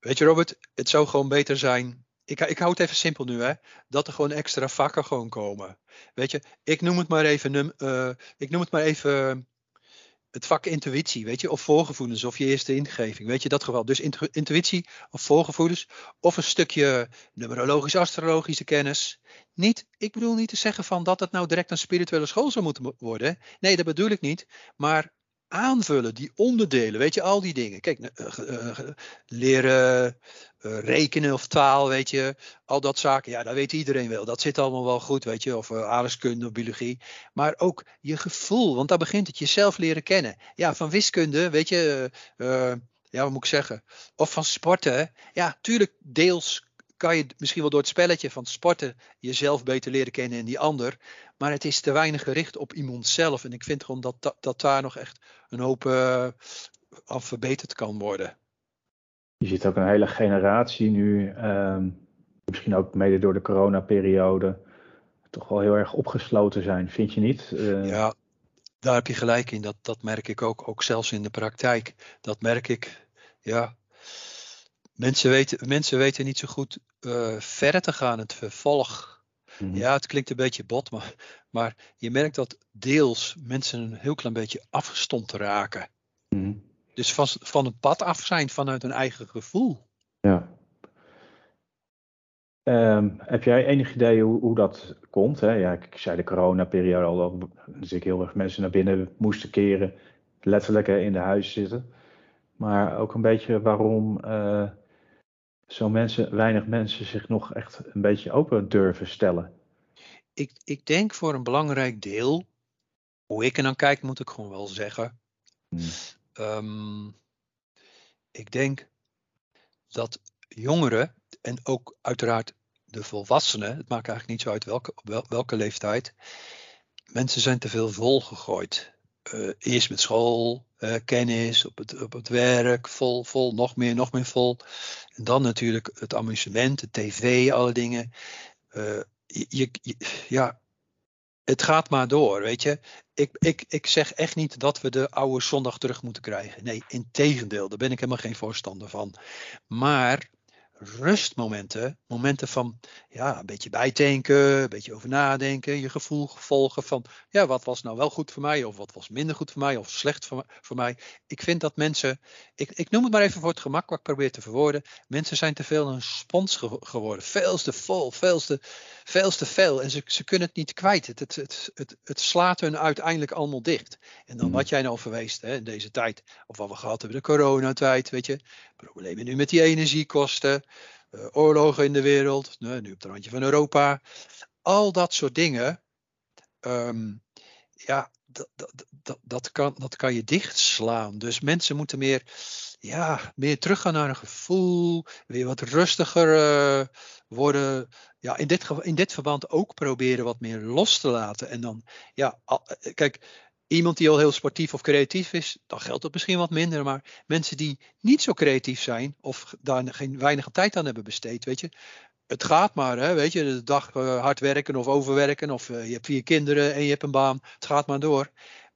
Weet je Robert, het zou gewoon beter zijn. Ik, ik hou het even simpel nu, hè. Dat er gewoon extra vakken gewoon komen. Weet je, ik noem het maar even, uh, ik noem het maar even het vak intuïtie, weet je, of voorgevoelens, of je eerste ingeving, weet je, dat geval. Dus intuïtie of voorgevoelens, of een stukje numerologisch-astrologische kennis. Niet, ik bedoel niet te zeggen van dat het nou direct een spirituele school zou moeten worden. Nee, dat bedoel ik niet. Maar aanvullen, die onderdelen, weet je, al die dingen. Kijk, uh, leren rekenen of taal, weet je, al dat zaken, ja, dat weet iedereen wel. Dat zit allemaal wel goed, weet je, of aardrijkskunde of biologie. Maar ook je gevoel, want daar begint het jezelf leren kennen. Ja, van wiskunde, weet je, ja, wat moet ik zeggen? Of van sporten, ja, tuurlijk deels kan je misschien wel door het spelletje van sporten jezelf beter leren kennen en die ander. Maar het is te weinig gericht op iemand zelf. En ik vind gewoon dat, dat, dat daar nog echt een hoop uh, af verbeterd kan worden. Je ziet ook een hele generatie nu, ehm, misschien ook mede door de coronaperiode, toch wel heel erg opgesloten zijn, vind je niet? Uh... Ja, daar heb je gelijk in. Dat, dat merk ik ook, ook zelfs in de praktijk. Dat merk ik, ja. Mensen weten, mensen weten niet zo goed uh, verder te gaan, het vervolg Mhm. Ja, het klinkt een beetje bot, maar, maar je merkt dat deels mensen een heel klein beetje afgestompt raken. Mhm. Dus van, van het pad af zijn vanuit hun eigen gevoel. Ja. Ehm, heb jij enig idee hoe, hoe dat komt? Hè? Ja, ik zei de coronaperiode al, dat dus ik heel erg mensen naar binnen moesten keren, letterlijk in de huis zitten. Maar ook een beetje waarom uh, zo mensen, weinig mensen zich nog echt een beetje open durven stellen. Ik, ik denk voor een belangrijk deel, hoe ik er dan kijk, moet ik gewoon wel zeggen. Hmm. Ehm, ik denk dat jongeren en ook uiteraard de volwassenen, het maakt eigenlijk niet zo uit welke, welke leeftijd, mensen zijn te veel volgegooid. Uh, eerst met school, uh, kennis, op het, op het werk, vol, vol, nog meer, nog meer vol. En dan natuurlijk het amusement, de tv, alle dingen. Uh, je, ja, het gaat maar door, weet je. Ik, ik, ik zeg echt niet dat we de oude zondag terug moeten krijgen. Nee, in tegendeel, daar ben ik helemaal geen voorstander van. Maar rustmomenten, momenten van ja, een beetje bijdenken, een beetje over nadenken, je gevoel volgen van ja, wat was nou wel goed voor mij of wat was minder goed voor mij of slecht voor, voor mij. Ik vind dat mensen, ik, ik noem het maar even voor het gemak wat ik probeer te verwoorden, mensen zijn te veel een spons geworden, veel te vol, veel te, veel te veel en ze, ze kunnen het niet kwijt. Het, het, het, het, het slaat hun uiteindelijk allemaal dicht. En dan hmm. wat jij nou verweest hè, in deze tijd, of wat we gehad hebben, de coronatijd, weet je, problemen nu met die energiekosten, uh, oorlogen in de wereld, nu op het randje van Europa. Al dat soort dingen, ehm, ja, dat, dat, dat, dat, kan, dat kan je dichtslaan. Dus mensen moeten meer, ja, meer teruggaan naar een gevoel, weer wat rustiger uh, worden. Ja, in dit, in dit verband ook proberen wat meer los te laten. En dan, ja, kijk, Iemand die al heel sportief of creatief is, dan geldt dat misschien wat minder. Maar mensen die niet zo creatief zijn of daar geen weinige tijd aan hebben besteed, weet je. Het gaat maar, hè, weet je, de dag uh, hard werken of overwerken of je hebt vier kinderen en je hebt een baan. Het gaat maar door.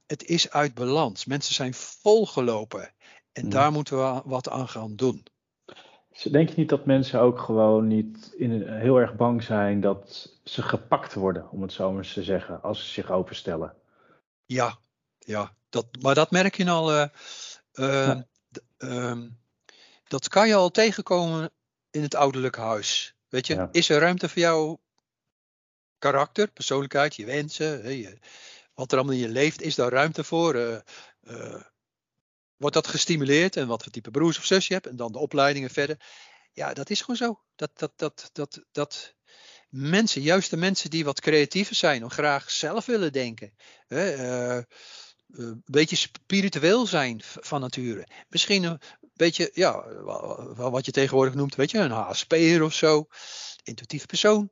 Het is uit balans. Mensen zijn volgelopen en daar moeten we wat aan gaan doen. Denk je niet dat mensen ook gewoon niet in, heel erg bang zijn dat ze gepakt worden, om het zo maar eens te zeggen, als ze zich openstellen? Ja, ja dat, maar dat merk je al. Uh, uh, uh, dat kan je al tegenkomen in het ouderlijk huis. Weet je, is er ruimte voor jouw karakter, persoonlijkheid, je wensen, je, wat er allemaal in je leeft, is daar ruimte voor? Eh, eh, wordt dat gestimuleerd en wat voor type broers of zus je hebt en dan de opleidingen verder. Ja, dat is gewoon zo. Dat, dat, dat, dat, dat, mensen, juist de mensen die wat creatiever zijn of graag zelf willen denken. Hè, uh, een beetje spiritueel zijn van nature. Misschien een beetje, ja, wat je tegenwoordig noemt, weet je, een HSP'er of zo. Intuïtieve persoon.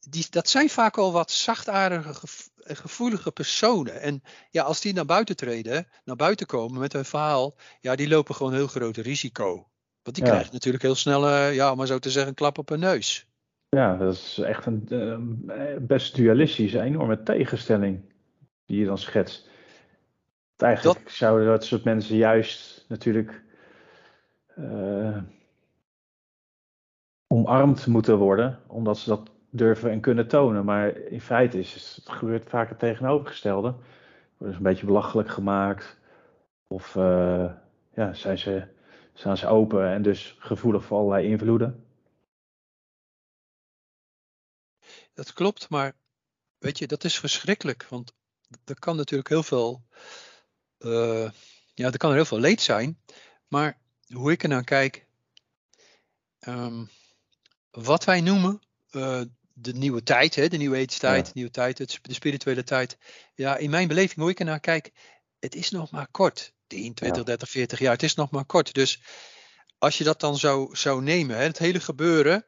Die, dat zijn vaak al wat zachtaardige, gevoelige personen. En ja, als die naar buiten treden, naar buiten komen met hun verhaal, ja, die lopen gewoon een heel groot risico. Want die krijgen natuurlijk heel snel, ja, om maar zo te zeggen, een klap op hun neus. Ja, dat is echt een uh, best dualistische, enorme tegenstelling die je dan schetst. Eigenlijk dat... zouden dat soort mensen juist natuurlijk uh, omarmd moeten worden, omdat ze dat durven en kunnen tonen. Maar in feite is het, gebeurt vaak het tegenovergestelde. Worden ze een beetje belachelijk gemaakt. Of uh, ja, zijn ze, staan ze open en dus gevoelig voor allerlei invloeden. Dat klopt, maar weet je, dat is verschrikkelijk. Want er kan natuurlijk heel veel, uh, ja, er kan er heel veel leed zijn. Maar hoe ik er naar kijk, um, wat wij noemen uh, de nieuwe tijd, hè, de nieuwe eetstijd, de nieuwe tijd, het, de spirituele tijd. Ja, in mijn beleving, hoe ik er naar kijk, het is nog maar kort. 10, 20, ja. 30, 40 jaar, het is nog maar kort. Dus als je dat dan zou, zou nemen, hè, het hele gebeuren,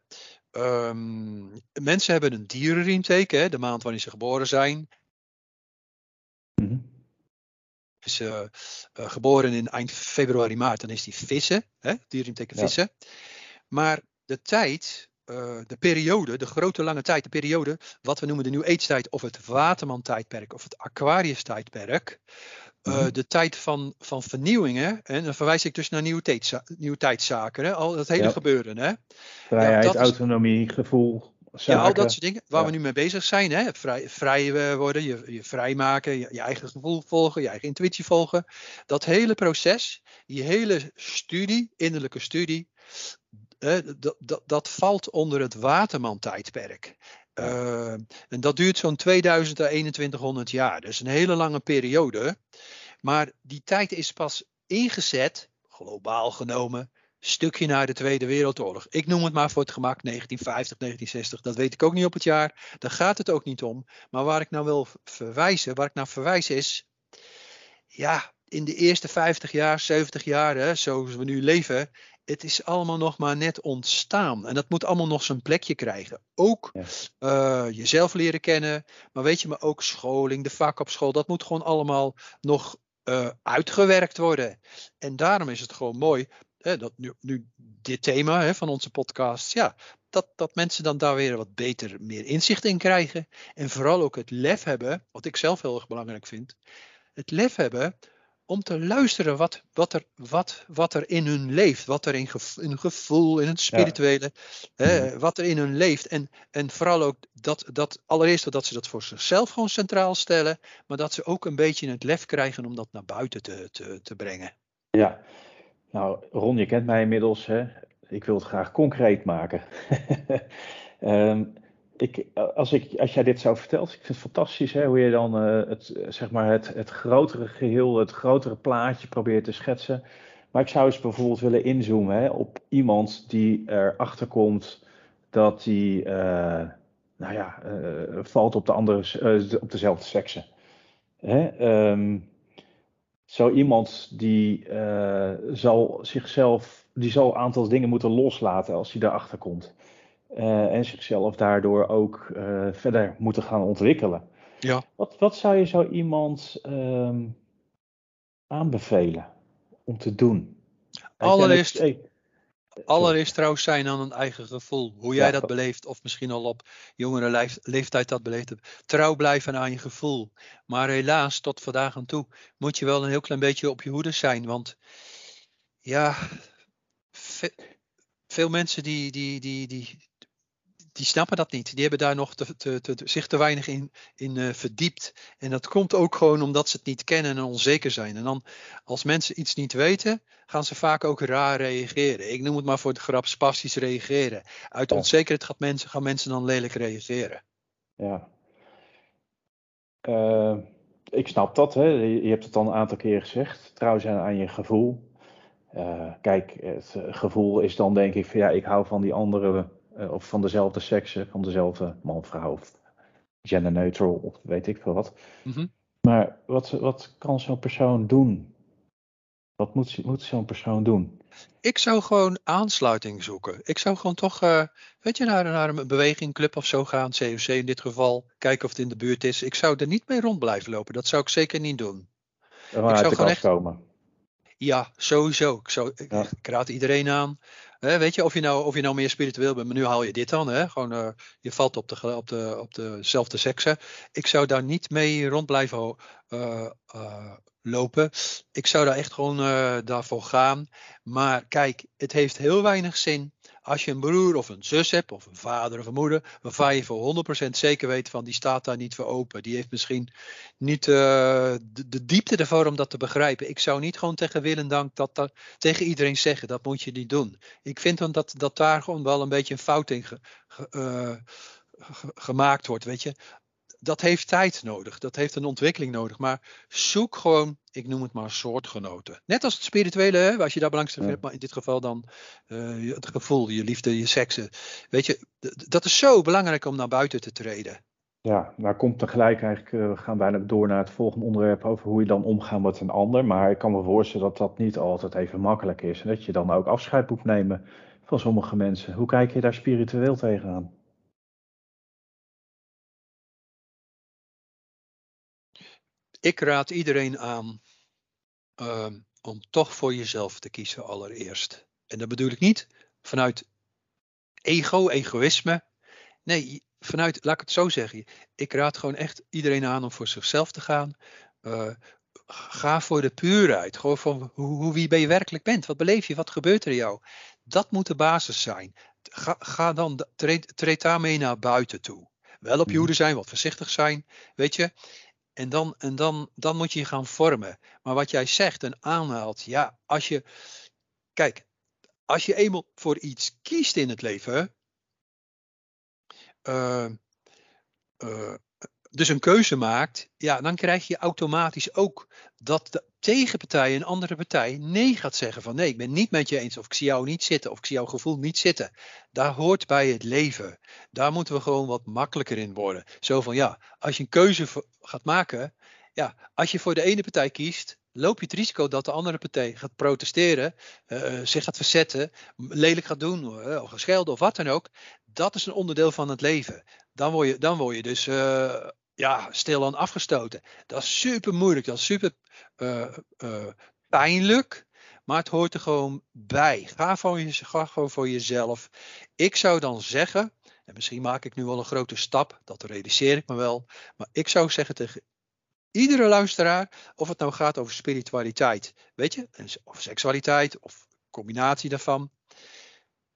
Um, mensen hebben een dierenriemteken, hè, de maand waarin ze geboren zijn. Mm Is uh, uh, geboren in eind februari, maart, dan is die vissen, hè, dierenriemteken vissen. Maar de tijd, uh, de periode, de grote lange tijd, de periode, wat we noemen de New Age tijd of het Waterman-tijdperk of het Aquarius-tijdperk, uh, de tijd van, van vernieuwingen, en dan verwijs ik dus naar nieuwe, nieuwe tijdszaken, hè, al dat hele gebeuren. Hè. Vrijheid, ja, autonomie, gevoel, Ja, al dat soort dingen waar we nu mee bezig zijn. Hè? Vrij, vrij eh, worden, je, je vrijmaken, je, je eigen gevoel volgen, je eigen intuïtie volgen. Dat hele proces, die hele studie, innerlijke studie, dat, dat, dat valt onder het Waterman-tijdperk. Uh, en dat duurt zo'n 2000 à 2100 jaar. Dus een hele lange periode. Maar die tijd is pas ingezet, globaal genomen, stukje na de Tweede Wereldoorlog. Ik noem het maar voor het gemak 1950, 1960. Dat weet ik ook niet op het jaar. Daar gaat het ook niet om. Maar waar ik nou wil verwijzen, waar ik naar verwijs is. Ja, in de eerste 50 jaar, 70 jaar, hè, zoals we nu leven. Het is allemaal nog maar net ontstaan. En dat moet allemaal nog zijn plekje krijgen. Ook uh, jezelf leren kennen. Maar weet je, maar ook scholing, de vak op school. Dat moet gewoon allemaal nog uh, uitgewerkt worden. En daarom is het gewoon mooi hè, dat nu, nu dit thema hè, van onze podcast, ja, dat, dat mensen dan daar weer wat beter meer inzicht in krijgen. En vooral ook het lef hebben, wat ik zelf heel erg belangrijk vind, het lef hebben om te luisteren wat, wat, er, wat, wat er in hun leeft. Wat er in, hun gevoel, in het spirituele, hè, mhm. wat er in hun leeft. En, en vooral ook dat, dat allereerst dat ze dat voor zichzelf gewoon centraal stellen. Maar dat ze ook een beetje het lef krijgen om dat naar buiten te, te, te brengen. Ja, nou, Ron, je kent mij inmiddels. Hè? Ik wil het graag concreet maken. um, ik, als, ik, als jij dit zou vertelt, ik vind het fantastisch hè, hoe je dan uh, het, zeg maar het, het grotere geheel, het grotere plaatje probeert te schetsen. Maar ik zou eens bijvoorbeeld willen inzoomen hè, op iemand die erachter komt dat hij, uh, nou ja, uh, valt op, de andere, op dezelfde sekse. Hè? Um, zo iemand die zal zichzelf, die zal een aantal dingen moeten loslaten als hij daarachter komt. Uh, en zichzelf daardoor ook uh, verder moeten gaan ontwikkelen. Ja. Wat, wat zou je zo iemand um, aanbevelen om te doen? Allereerst, Allereerst trouwens zijn aan een eigen gevoel. Hoe jij dat beleeft, of misschien al op jongere leeftijd dat beleefd hebt. Trouw blijven aan je gevoel. Maar helaas, tot vandaag aan toe, moet je wel een heel klein beetje op je hoede zijn. Want ja, veel mensen die, die, die, die, die snappen dat niet. Die hebben daar nog te, te, te, zich te weinig in, in uh, verdiept. En dat komt ook gewoon omdat ze het niet kennen en onzeker zijn. En dan, als mensen iets niet weten, gaan ze vaak ook raar reageren. Ik noem het maar voor de grap spastisch reageren. Uit onzekerheid gaat mensen, gaan mensen dan lelijk reageren. Ja. Uh, ik snap dat. Hè. Je hebt het al een aantal keer gezegd. Trouw zijn aan je gevoel. Uh, kijk, het gevoel is dan denk ik van ja, ik hou van die andere uh, of van dezelfde sekse, van dezelfde man, vrouw of gender neutral of weet ik veel wat. Mm -hmm. Maar wat, wat kan zo'n persoon doen? Wat moet, moet zo'n persoon doen? Ik zou gewoon aansluiting zoeken. Ik zou gewoon toch, uh, weet je, naar, naar een beweging, club of zo gaan, COC in dit geval, kijken of het in de buurt is. Ik zou er niet mee rond blijven lopen. Dat zou ik zeker niet doen. Maar ik zou gewoon echt komen. Ja, sowieso. Ik, zou, ja. ik raad iedereen aan weet je, of je, nou, of je nou meer spiritueel bent, maar nu haal je dit dan. Hè? Gewoon, uh, je valt op, de, op, de, op dezelfde sekse. Ik zou daar niet mee rond blijven uh, uh, lopen. Ik zou daar echt gewoon daarvoor gaan. Maar kijk, het heeft heel weinig zin als je een broer of een zus hebt, of een vader of een moeder, waarvan je voor 100% zeker weet van die staat daar niet voor open. Die heeft misschien niet uh, de, diepte ervoor om dat te begrijpen. Ik zou niet gewoon tegen dank dat, dat tegen iedereen zeggen, dat moet je niet doen. Ik vind dan dat, dat daar gewoon wel een beetje een fout in uh, gemaakt wordt. Weet je, dat heeft tijd nodig. Dat heeft een ontwikkeling nodig. Maar zoek gewoon, ik noem het maar soortgenoten. Net als het spirituele, hè, als je daar belangstelling hebt, maar in dit geval dan uh, het gevoel, je liefde, je seksen. Weet je, dat is zo belangrijk om naar buiten te treden. Ja, daar komt tegelijk eigenlijk, uh, we gaan bijna door naar het volgende onderwerp over hoe je dan omgaat met een ander. Maar ik kan me voorstellen dat dat niet altijd even makkelijk is. En dat je dan ook afscheid moet nemen van sommige mensen. Hoe kijk je daar spiritueel tegenaan? Ik raad iedereen aan uh, om toch voor jezelf te kiezen allereerst. En dat bedoel ik niet vanuit ego, egoïsme. Nee, vanuit, laat ik het zo zeggen. Ik raad gewoon echt iedereen aan om voor zichzelf te gaan. Uh, ga voor de puurheid. Gewoon van hoe, hoe, wie ben je werkelijk bent. Wat beleef je? Wat gebeurt er in jou? Dat moet de basis zijn. ga, ga dan, treed, treed daarmee naar buiten toe. Wel op je hoede zijn, wat voorzichtig zijn, weet je. En, dan, en dan, dan moet je je gaan vormen. Maar wat jij zegt en aanhaalt, ja, als je. Kijk, als je eenmaal voor iets kiest in het leven. Uh, uh, dus een keuze maakt, ja, dan krijg je automatisch ook dat de tegenpartij, een andere partij, nee gaat zeggen van nee, ik ben niet met je eens of ik zie jou niet zitten of ik zie jouw gevoel niet zitten. Daar hoort bij het leven. Daar moeten we gewoon wat makkelijker in worden. Zo van ja, als je een keuze gaat maken, ja, als je voor de ene partij kiest, loop je het risico dat de andere partij gaat protesteren, uh, zich gaat verzetten, lelijk gaat doen, uh, of geschelden of wat dan ook. Dat is een onderdeel van het leven. Dan word je, dan word je dus ja, stilaan afgestoten. Dat is super moeilijk, dat is super pijnlijk. Maar het hoort er gewoon bij. Ga, voor je, ga gewoon voor jezelf. Ik zou dan zeggen, en misschien maak ik nu wel een grote stap, dat realiseer ik me wel. Maar ik zou zeggen tegen iedere luisteraar, of het nou gaat over spiritualiteit, weet je, of seksualiteit, of combinatie daarvan.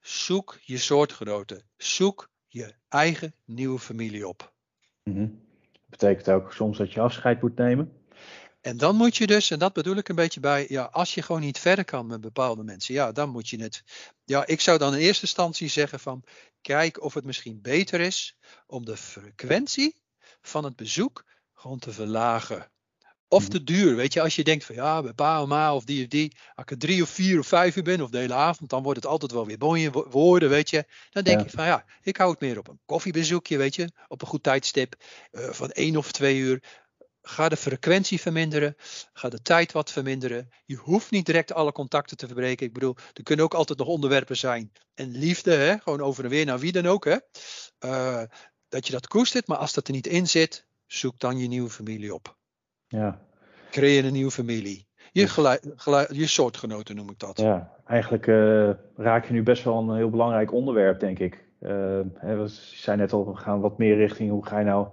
Zoek je soortgenoten. Zoek je eigen nieuwe familie op. Mm Dat betekent ook soms dat je afscheid moet nemen. En dan moet je dus, en dat bedoel ik een beetje bij, ja, als je gewoon niet verder kan met bepaalde mensen, ja, dan moet je het. Ja, ik zou dan in eerste instantie zeggen van, kijk of het misschien beter is om de frequentie van het bezoek gewoon te verlagen. Of te duur, weet je, als je denkt van ja, bij pa of ma of die of die, als ik er drie of vier of vijf uur ben of de hele avond, dan wordt het altijd wel weer mooie woorden, weet je. Dan denk je van ja, ik hou het meer op een koffiebezoekje, weet je, op een goed tijdstip uh, van één of twee uur. Ga de frequentie verminderen, ga de tijd wat verminderen. Je hoeft niet direct alle contacten te verbreken. Ik bedoel, er kunnen ook altijd nog onderwerpen zijn. En liefde, hè, gewoon over en weer naar wie dan ook, hè. Uh, dat je dat koestert, maar als dat er niet in zit, zoek dan je nieuwe familie op. Ja. Creëer een nieuwe familie. Je, je soortgenoten noem ik dat. Ja, eigenlijk uh, raak je nu best wel een heel belangrijk onderwerp, denk ik. Uh, hè, we zijn net al, we gaan wat meer richting hoe ga je nou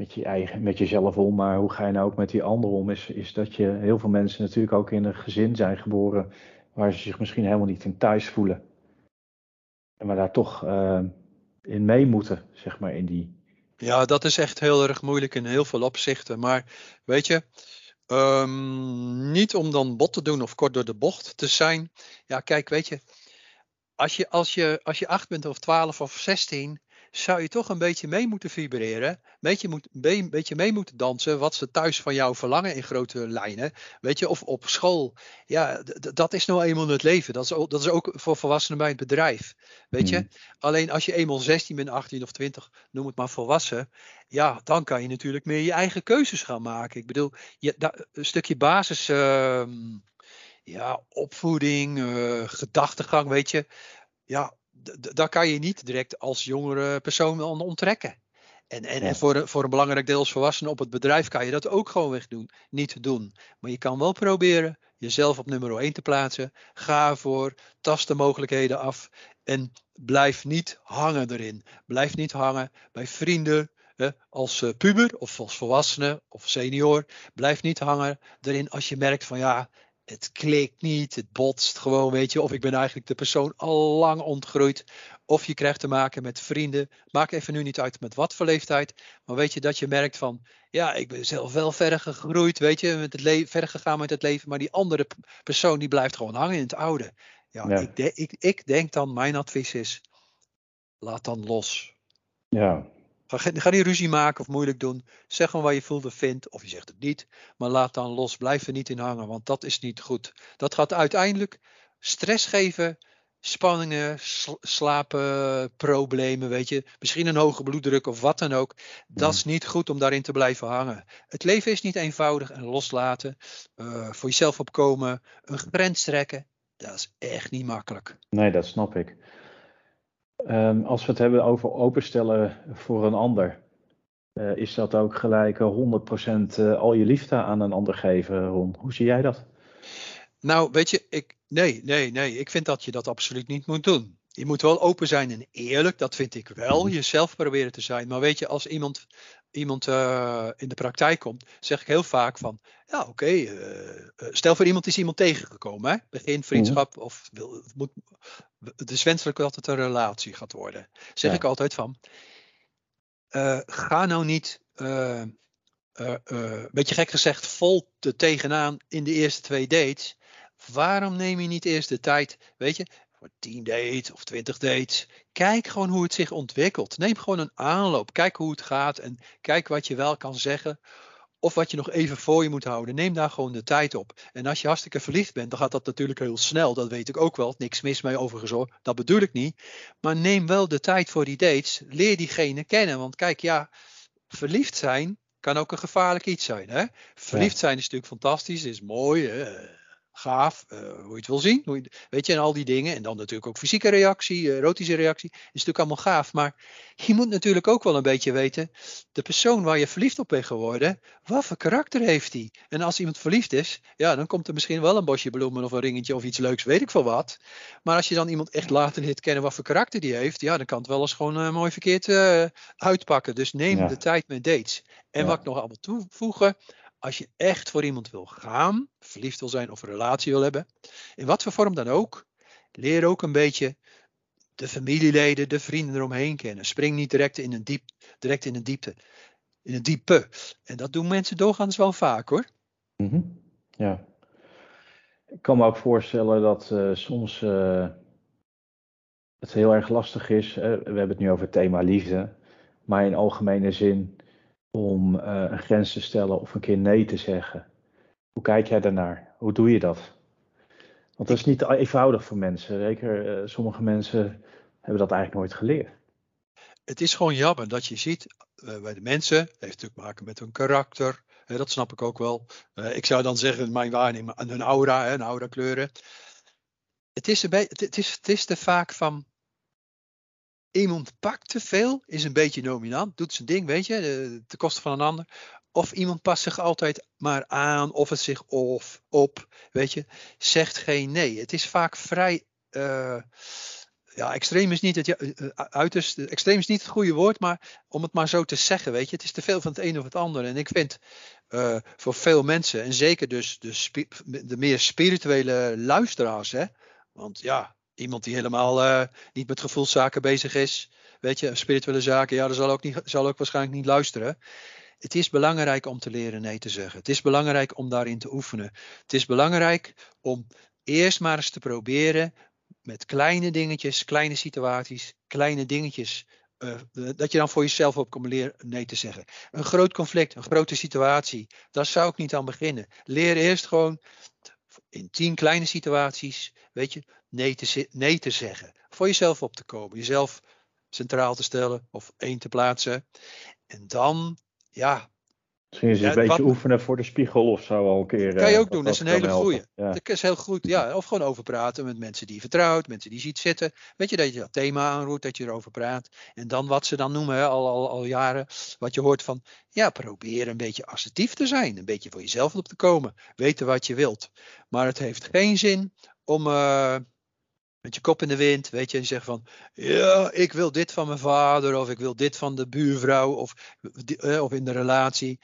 met, je eigen, met jezelf om, maar hoe ga je nou ook met die anderen om? Is, is dat je heel veel mensen natuurlijk ook in een gezin zijn geboren waar ze zich misschien helemaal niet in thuis voelen. En maar daar toch uh, in mee moeten, zeg maar, in die ja, dat is echt heel erg moeilijk in heel veel opzichten. Maar weet je, um, niet om dan bot te doen of kort door de bocht te zijn. Ja, kijk, weet je, als je, als je, als je 8 bent of 12 of 16, zou je toch een beetje mee moeten vibreren. Een beetje, moet, een beetje mee moeten dansen. Wat ze thuis van jou verlangen in grote lijnen. Weet je, of op school. Ja, dat is nou eenmaal het leven. Dat is, ook, dat is ook voor volwassenen bij het bedrijf. Weet je, hmm. alleen als je eenmaal 16 bent, 18 of 20, noem het maar volwassen. Ja, dan kan je natuurlijk meer je eigen keuzes gaan maken. Ik bedoel, je, een stukje basis. Uh, ja, opvoeding, uh, gedachtegang, weet je. Ja, daar kan je niet direct als jongere persoon aan onttrekken. En, en, en voor, voor een belangrijk deel als volwassene op het bedrijf kan je dat ook gewoon weg doen, niet doen. Maar je kan wel proberen jezelf op nummer 1 te plaatsen. Ga voor, tast de mogelijkheden af en blijf niet hangen erin. Blijf niet hangen bij vrienden, als eh, puber of als volwassene of senior. Blijf niet hangen erin als je merkt van ja, het klikt niet, het botst gewoon, weet je. Of ik ben eigenlijk de persoon al lang ontgroeid. Of je krijgt te maken met vrienden. Maakt even nu niet uit met wat voor leeftijd. Maar weet je dat je merkt van, ja, ik ben zelf wel verder gegroeid, weet je. Met het leven, verder gegaan met het leven. Maar die andere persoon die blijft gewoon hangen in het oude. Ja, Ik, ik, ik denk dan, mijn advies is, laat dan los. Ja, Ga, ga niet ruzie maken of moeilijk doen. Zeg gewoon wat je voelt of vindt, of je zegt het niet. Maar laat dan los. Blijf er niet in hangen, want dat is niet goed. Dat gaat uiteindelijk stress geven, spanningen, slapenproblemen, weet je. Misschien een hoge bloeddruk of wat dan ook. Dat is niet goed om daarin te blijven hangen. Het leven is niet eenvoudig en loslaten. Uh, voor jezelf opkomen, een grens trekken. Dat is echt niet makkelijk. Nee, dat snap ik. Um, als we het hebben over openstellen voor een ander, uh, is dat ook gelijk 100% uh, al je liefde aan een ander geven, Ron? Hoe zie jij dat? Nou, weet je, ik, nee, nee, nee. Ik vind dat je dat absoluut niet moet doen. Je moet wel open zijn en eerlijk, dat vind ik wel. Mhm. Jezelf proberen te zijn. Maar weet je, als iemand, iemand uh, in de praktijk komt, zeg ik heel vaak van, ja oké, uh, stel voor iemand is iemand tegengekomen, hè? begin mhm. vriendschap of wil, het moet, het is wenselijk dat het een relatie gaat worden. Zeg ik altijd van, ga nou niet, een beetje gek gezegd, vol te tegenaan in de eerste twee dates. Waarom neem je niet eerst de tijd, weet je, voor 10 dates of 20 dates. Kijk gewoon hoe het zich ontwikkelt. Neem gewoon een aanloop. Kijk hoe het gaat en kijk wat je wel kan zeggen. Of wat je nog even voor je moet houden. Neem daar gewoon de tijd op. En als je hartstikke verliefd bent, dan gaat dat natuurlijk heel snel. Dat weet ik ook wel. Niks mis mee overigens hoor. Dat bedoel ik niet. Maar neem wel de tijd voor die dates. Leer diegene kennen. Want kijk, ja, verliefd zijn kan ook een gevaarlijk iets zijn. Hè? Verliefd zijn is natuurlijk fantastisch, is mooi. Hè? Gaaf, uh, hoe je het wil zien. Hoe je, weet je, en al die dingen. En dan natuurlijk ook fysieke reactie, uh, erotische reactie. Is natuurlijk allemaal gaaf. Maar je moet natuurlijk ook wel een beetje weten. De persoon waar je verliefd op bent geworden. Wat voor karakter heeft die? En als iemand verliefd is. Ja, dan komt er misschien wel een bosje bloemen of een ringetje of iets leuks. Weet ik veel wat. Maar als je dan iemand echt later leert kennen wat voor karakter die heeft. Ja, dan kan het wel eens gewoon uh, mooi verkeerd uitpakken. Dus neem de tijd met dates. En wat ik nog allemaal toevoegen als je echt voor iemand wil gaan, verliefd wil zijn of een relatie wil hebben, in wat voor vorm dan ook, leer ook een beetje de familieleden, de vrienden eromheen kennen. Spring niet direct in een, diep, direct in diepte, in een diepe. En dat doen mensen doorgaans wel vaak hoor. Mhm. Ja. Ik kan me ook voorstellen dat uh, soms uh, het heel erg lastig is. we hebben het nu over het thema liefde. Maar in algemene zin om uh, een grens te stellen of een keer nee te zeggen. Hoe kijk jij daarnaar? Hoe doe je dat? Want dat is niet eenvoudig voor mensen. Zeker uh, sommige mensen hebben dat eigenlijk nooit geleerd. Het is gewoon jammer dat je ziet uh, bij de mensen, het heeft natuurlijk te maken met hun karakter, hè, dat snap ik ook wel. ik zou dan zeggen, mijn waarneming, hun aura, hè, aura kleuren. Het is, het, is, het is te vaak van, Iemand pakt te veel, is een beetje dominant, doet zijn ding, weet je, ten koste van een ander. Of iemand past zich altijd maar aan, of het zich of op, weet je, zegt geen nee. Het is vaak vrij. Uh, ja, extreem is niet het uh, uiterst, extreem is niet het goede woord, maar om het maar zo te zeggen, weet je, het is te veel van het een of het ander. En ik vind voor veel mensen, en zeker dus de, de meer spirituele luisteraars, hè, want ja, iemand die helemaal uh, niet met gevoelszaken bezig is, weet je, spirituele zaken, ja, dat zal ook, niet, zal ook waarschijnlijk niet luisteren. Het is belangrijk om te leren nee te zeggen. Het is belangrijk om daarin te oefenen. Het is belangrijk om eerst maar eens te proberen met kleine dingetjes, kleine situaties, kleine dingetjes. Uh, dat je dan voor jezelf op kan leren nee te zeggen. Een groot conflict, een grote situatie, daar zou ik niet aan beginnen. Leer eerst gewoon in tien kleine situaties, weet je, nee te, nee te zeggen. Voor jezelf op te komen, jezelf centraal te stellen of één te plaatsen. En dan, ja. Misschien is het een beetje oefenen voor de spiegel of zo al een keer. Kan je ook doen, dat is een hele goede. Dat is heel goed, ja. Of gewoon over praten met mensen die je vertrouwt, mensen die je ziet zitten. Weet je, dat je dat thema aanroert, dat je erover praat. En dan wat ze dan noemen, al, al, al jaren, wat je hoort van, ja, probeer een beetje assertief te zijn. Een beetje voor jezelf op te komen. Weten wat je wilt. Maar het heeft geen zin om... Uh, met je kop in de wind, weet je, en zeggen van, ja, ik wil dit van mijn vader, of ik wil dit van de buurvrouw, of, eh, of in de relatie.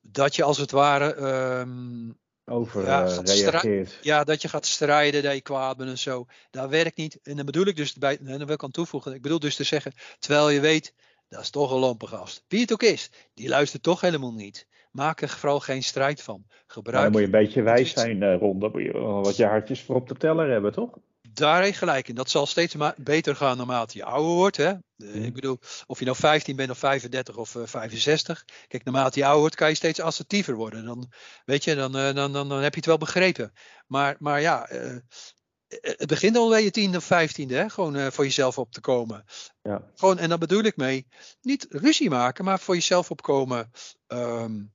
Dat je als het ware um, over ja, uh, reageert. Ja, dat je gaat strijden, dat je kwaad bent en zo. Dat werkt niet. En dan bedoel ik dus bij, en dan wil ik aan toevoegen, ik bedoel dus te zeggen, terwijl je weet, dat is toch een lompe gast. Wie het ook is, die luistert toch helemaal niet. Maak er vooral geen strijd van. Gebruik. dan moet je een beetje wijs zijn, uh, Ron. Dan moet je wat je hartjes voor op de teller hebben, toch? Daar heeft gelijk in. Dat zal steeds beter gaan naarmate je ouder wordt. Hè? Mhm. Ik bedoel, of je nou 15 bent of 35 of uh, eh, 65. Kijk, naarmate je ouder wordt, kan je steeds assertiever worden. Dan, weet je, dan, uh, dan, dan, dan, heb je het wel begrepen. Maar, maar ja, uh, het begint al bij je tiende of vijftiende, hè? gewoon voor jezelf op te komen. Ja. Gewoon, en daar bedoel ik mee, niet ruzie maken, maar voor jezelf opkomen. Um,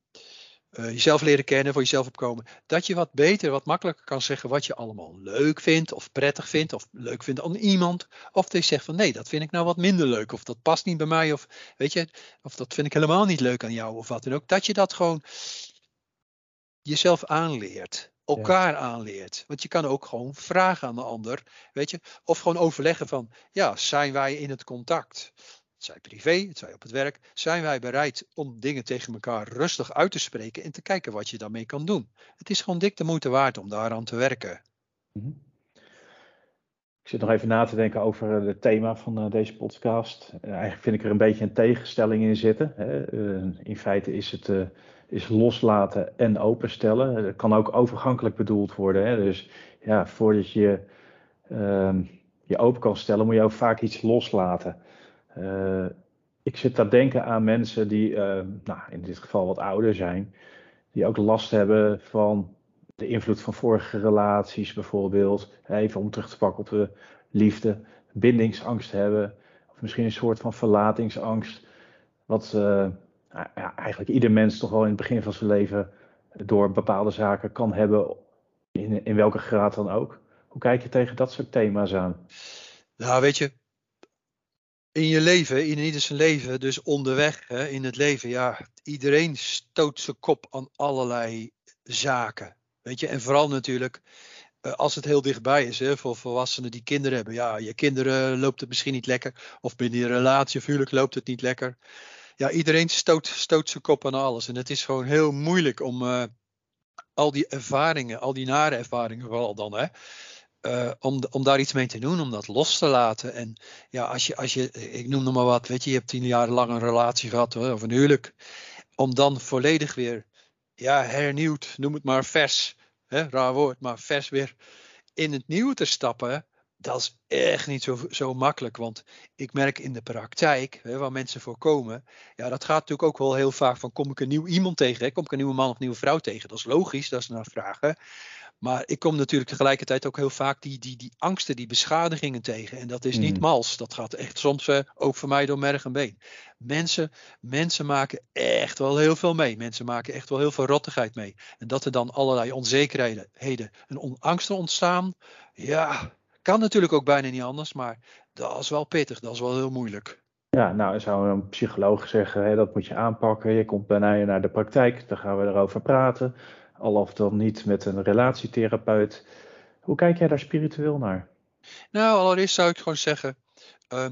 uh, jezelf leren kennen, voor jezelf opkomen. Dat je wat beter, wat makkelijker kan zeggen wat je allemaal leuk vindt, of prettig vindt, of leuk vindt aan iemand. Of dat je zegt van nee, dat vind ik nou wat minder leuk, of dat past niet bij mij, of weet je, of dat vind ik helemaal niet leuk aan jou, of wat dan ook. Dat je dat gewoon jezelf aanleert. elkaar aanleert. Want je kan ook gewoon vragen aan de ander, weet je, of gewoon overleggen van, ja, zijn wij in het contact? Het zij privé, het zij op het werk, zijn wij bereid om dingen tegen elkaar rustig uit te spreken en te kijken wat je daarmee kan doen. Het is gewoon dik de moeite waard om daaraan te werken. Mhm. Ik zit nog even na te denken over het eh, thema van eh, deze podcast. Eh, eigenlijk vind ik er een beetje een tegenstelling in zitten. In feite is het is loslaten en openstellen. Dat kan ook overgankelijk bedoeld worden. Dus ja, voordat je ehm, je open kan stellen, moet je ook vaak iets loslaten. Ik zit te denken aan mensen die, nou, in dit geval wat ouder zijn, die ook last hebben van de invloed van vorige relaties bijvoorbeeld. Even om terug te pakken op de liefde. Bindingsangst hebben. Of misschien een soort van verlatingsangst. Wat uh, ja, eigenlijk ieder mens toch wel in het begin van zijn leven door bepaalde zaken kan hebben. In, in welke graad dan ook. Hoe kijk je tegen dat soort thema's aan? Nou, weet je, in je leven, in ieder zijn leven, dus onderweg hè, in het leven, ja, iedereen stoot zijn kop aan allerlei zaken. Weet je, en vooral natuurlijk uh, als het heel dichtbij is, hè, voor volwassenen die kinderen hebben. Ja, je kinderen loopt het misschien niet lekker. Of binnen je relatie of huwelijk loopt het niet lekker. Ja, iedereen stoot, stoot zijn kop aan alles. En het is gewoon heel moeilijk om uh, al die ervaringen, al die nare ervaringen vooral dan, hè. Uh, om, om daar iets mee te doen, om dat los te laten. En ja, als je, als je, ik noem nog maar wat, weet je, je hebt tien jaar lang een relatie gehad, of een huwelijk. Om dan volledig weer ja, hernieuwd, noem het maar vers, hè, raar woord, maar vers weer in het nieuwe te stappen, dat is echt niet zo, zo makkelijk. Want ik merk in de praktijk, hè, waar mensen voor komen, ja, dat gaat natuurlijk ook wel heel vaak van kom ik een nieuw iemand tegen, kom ik een nieuwe man of nieuwe vrouw tegen. Dat is logisch, dat is naar vragen. Maar ik kom natuurlijk tegelijkertijd ook heel vaak die, die, die angsten, die beschadigingen tegen. En dat is niet mm. mals. Dat gaat echt soms uh, ook voor mij door merg en been. Mensen, mensen maken echt wel heel veel mee. Mensen maken echt wel heel veel rottigheid mee. En dat er dan allerlei onzekerheden en angsten ontstaan. Ja, kan natuurlijk ook bijna niet anders. Maar dat is wel pittig. Dat is wel heel moeilijk. Ja, nou zou een psycholoog zeggen, dat moet je aanpakken. Je komt bijna naar de praktijk, dan gaan we erover praten al of dan niet met een relatietherapeut. Hoe kijk jij daar spiritueel naar? Nou, allereerst zou ik gewoon zeggen, uh,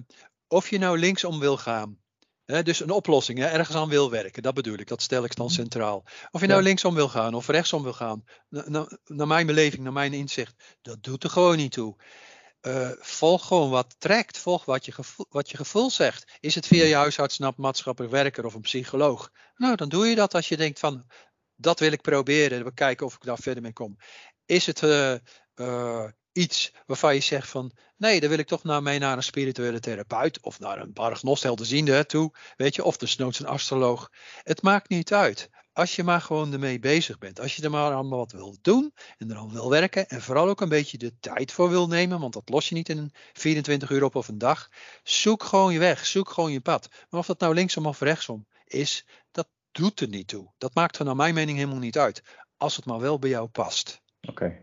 of je nou linksom wil gaan, hè, dus een oplossing, hè, ergens aan wil werken, dat bedoel ik, dat stel ik dan mhm. centraal. Of je nou linksom wil gaan of rechtsom wil gaan, naar mijn beleving, naar mijn inzicht, dat doet er gewoon niet toe. Uh, volg gewoon wat trekt. Volg wat je, gevoel, wat je gevoel zegt. Is het via mhm. je huisarts, maatschappelijk werker of een psycholoog? Nou, dan doe je dat als je denkt van dat wil ik proberen. We kijken of ik daar verder mee kom. Is het uh, uh, iets waarvan je zegt van nee, dan wil ik toch naar mee naar een spirituele therapeut of naar een baragnostelderziende toe, weet je, of desnoods een astroloog. Het maakt niet uit. Als je maar gewoon ermee bezig bent. Als je er maar allemaal wat wil doen en er al wil werken en vooral ook een beetje de tijd voor wil nemen, want dat los je niet in 24 uur op of een dag. Zoek gewoon je weg, zoek gewoon je pad. Maar of dat nou linksom of rechtsom is, dat doet er niet toe. Dat maakt er naar mijn mening helemaal niet uit. Als het maar wel bij jou past. Oké.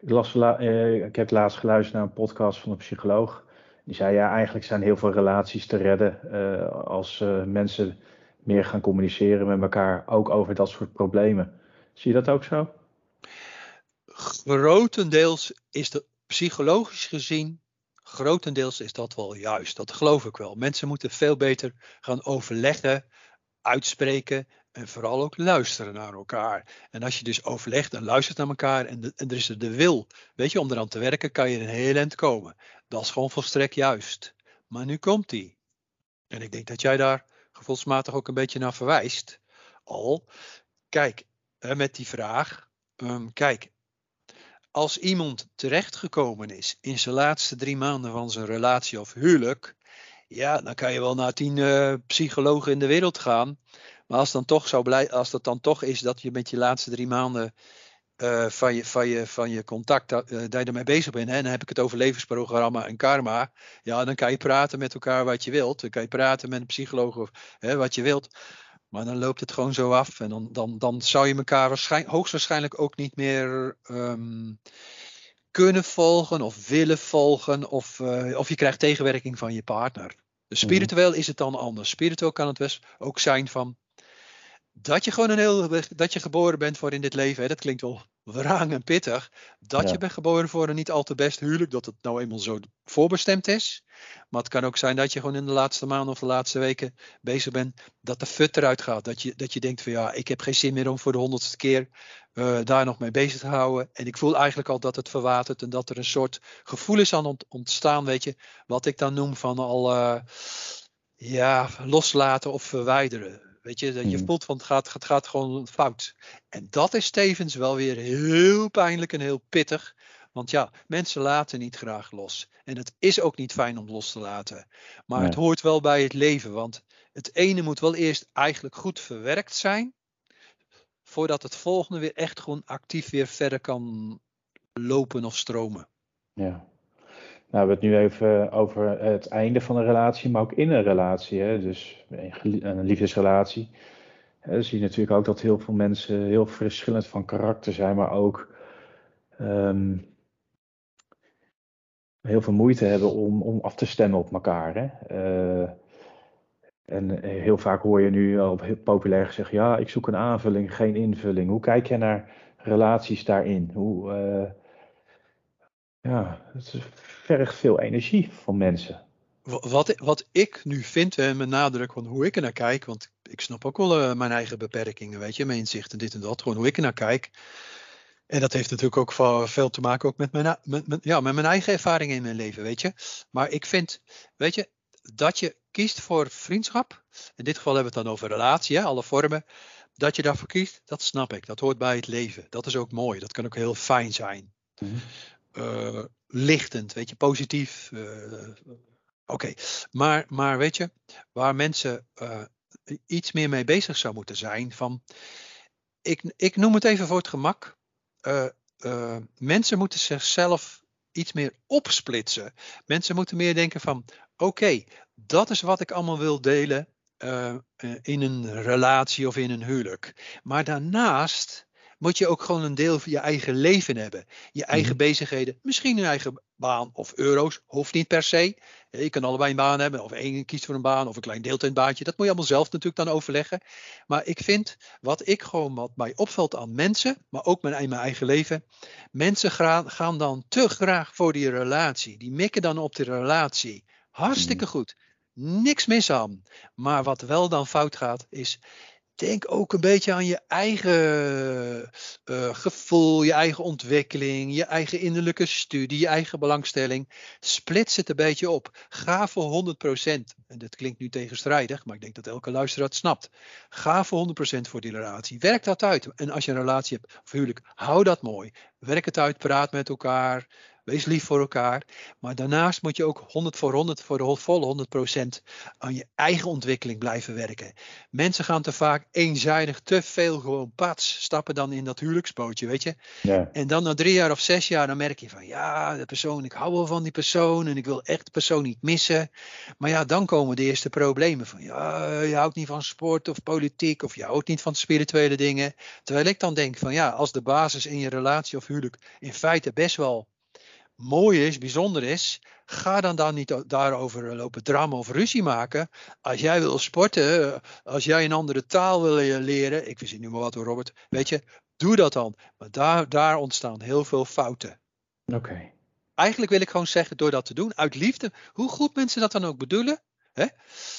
Ik, eh, ik heb laatst geluisterd naar een podcast van een psycholoog. Die zei ja, eigenlijk zijn heel veel relaties te redden uh, als uh, mensen meer gaan communiceren met elkaar, ook over dat soort problemen. Zie je dat ook zo? Grotendeels is het psychologisch gezien, grotendeels is dat wel juist. Dat geloof ik wel. Mensen moeten veel beter gaan overleggen uitspreken en vooral ook luisteren naar elkaar. En als je dus overlegt en luistert naar elkaar en, er is er de wil, weet je, om eraan te werken, kan je een heel eind komen. Dat is gewoon volstrekt juist. Maar nu komt die. En ik denk dat jij daar gevoelsmatig ook een beetje naar verwijst. Al, kijk, met die vraag, um, kijk, als iemand terechtgekomen is in zijn laatste drie maanden van zijn relatie of huwelijk, ja, dan kan je wel naar tien uh, psychologen in de wereld gaan. Maar als, dan toch blij, als dat dan toch is dat je met je laatste drie maanden uh, van, je, van, je, van je contact, uh, ermee bezig bent. Hè, en dan heb ik het over levensprogramma en karma. Ja, dan kan je praten met elkaar wat je wilt. Dan kan je praten met een psycholoog of hè, wat je wilt. Maar dan loopt het gewoon zo af. En dan, dan, dan zou je elkaar waarschijnlijk, hoogstwaarschijnlijk ook niet meer um, kunnen volgen of willen volgen. Of, uh, of je krijgt tegenwerking van je partner. Dus spiritueel is het dan anders. Spiritueel kan het best ook zijn van. dat je gewoon een heel, dat je geboren bent voor in dit leven. Hè, dat klinkt wel wrang en pittig. Dat je bent geboren voor een niet al te best huwelijk, dat het nou eenmaal zo voorbestemd is. Maar het kan ook zijn dat je gewoon in de laatste maanden of de laatste weken bezig bent, dat de fut eruit gaat. Dat je, dat je denkt van ja, ik heb geen zin meer om voor de honderdste keer uh, daar nog mee bezig te houden. En ik voel eigenlijk al dat het verwatert en dat er een soort gevoel is aan ontstaan, weet je. Wat ik dan noem van al, uh, ja, loslaten of verwijderen. Weet je, dat je hmm. voelt van het gaat, het gaat gewoon fout. En dat is tevens wel weer heel pijnlijk en heel pittig. Want ja, mensen laten niet graag los. En het is ook niet fijn om los te laten. Maar het hoort wel bij het leven. Want het ene moet wel eerst eigenlijk goed verwerkt zijn. Voordat het volgende weer echt gewoon actief weer verder kan lopen of stromen. Ja. Nou, we hebben het nu even over het einde van een relatie, maar ook in een relatie. Hè? Dus een liefdesrelatie. Dan zie je natuurlijk ook dat heel veel mensen heel verschillend van karakter zijn, maar ook ehm, heel veel moeite hebben om, om af te stemmen op elkaar. Hè? Uh, en heel vaak hoor je nu al populair gezegd: ja, ik zoek een aanvulling, geen invulling. Hoe kijk je naar relaties daarin? Hoe. Uh, ja, het vergt veel energie van mensen. Wat, wat ik nu vind, en met nadruk van hoe ik er naar kijk, want ik snap ook wel uh, mijn eigen beperkingen, weet je, mijn inzichten, dit en dat, gewoon hoe ik er naar kijk. En dat heeft natuurlijk ook veel te maken ook met mijn, ja, met mijn eigen ervaringen in mijn leven, weet je. Maar ik vind, weet je, dat je kiest voor vriendschap, in dit geval hebben we het dan over relatie, hè, alle vormen, dat je daarvoor kiest, dat snap ik. Dat hoort bij het leven. Dat is ook mooi. Dat kan ook heel fijn zijn. Mm uh, lichtend, weet je, positief. Uh, Oké, maar, maar weet je, waar mensen uh, iets meer mee bezig zou moeten zijn, van, ik, ik noem het even voor het gemak, mensen moeten zichzelf iets meer opsplitsen. Mensen moeten meer denken van, oké, dat is wat ik allemaal wil delen in een relatie of in een huwelijk. Maar daarnaast moet je ook gewoon een deel van je eigen leven hebben. Je eigen mhm. bezigheden. Misschien een eigen baan of euro's. Hoeft niet per se. Je kan allebei een baan hebben. Of één kiest voor een baan of een klein deeltijdbaantje. Dat moet je allemaal zelf natuurlijk dan overleggen. Maar ik vind wat ik gewoon wat mij opvalt aan mensen. Maar ook mijn, mijn eigen leven. Mensen gaan, gaan dan te graag voor die relatie. Die mikken dan op de relatie. Hartstikke mhm. goed. Niks mis aan. Maar wat wel dan fout gaat is denk ook een beetje aan je eigen uh, gevoel, je eigen ontwikkeling, je eigen innerlijke studie, je eigen belangstelling. Splits het een beetje op. Ga voor 100%. En dat klinkt nu tegenstrijdig, maar ik denk dat elke luisteraar het snapt. Ga voor 100% voor die relatie. Werk dat uit. En als je een relatie hebt, of huwelijk, hou dat mooi. Werk het uit, praat met elkaar. Wees lief voor elkaar. Maar daarnaast moet je ook 100 voor 100 voor de volle 100% aan je eigen ontwikkeling blijven werken. Mensen gaan te vaak eenzijdig te veel gewoon pats stappen dan in dat huwelijksbootje, weet je. Ja. En dan na drie jaar of zes jaar dan merk je van ja, de persoon, ik hou wel van die persoon en ik wil echt de persoon niet missen. Maar ja, dan komen de eerste problemen van ja, je houdt niet van sport of politiek of je houdt niet van spirituele dingen. Terwijl ik dan denk van ja, als de basis in je relatie of huwelijk in feite best wel mooi is, bijzonder is, ga dan dan niet daarover lopen drama of ruzie maken. Als jij wil sporten, als jij een andere taal wil leren, ik verzin nu maar wat hoor Robert, weet je, doe dat dan. Maar daar, daar ontstaan heel veel fouten. Oké. Eigenlijk wil ik gewoon zeggen, door dat te doen, uit liefde, hoe goed mensen dat dan ook bedoelen, hè,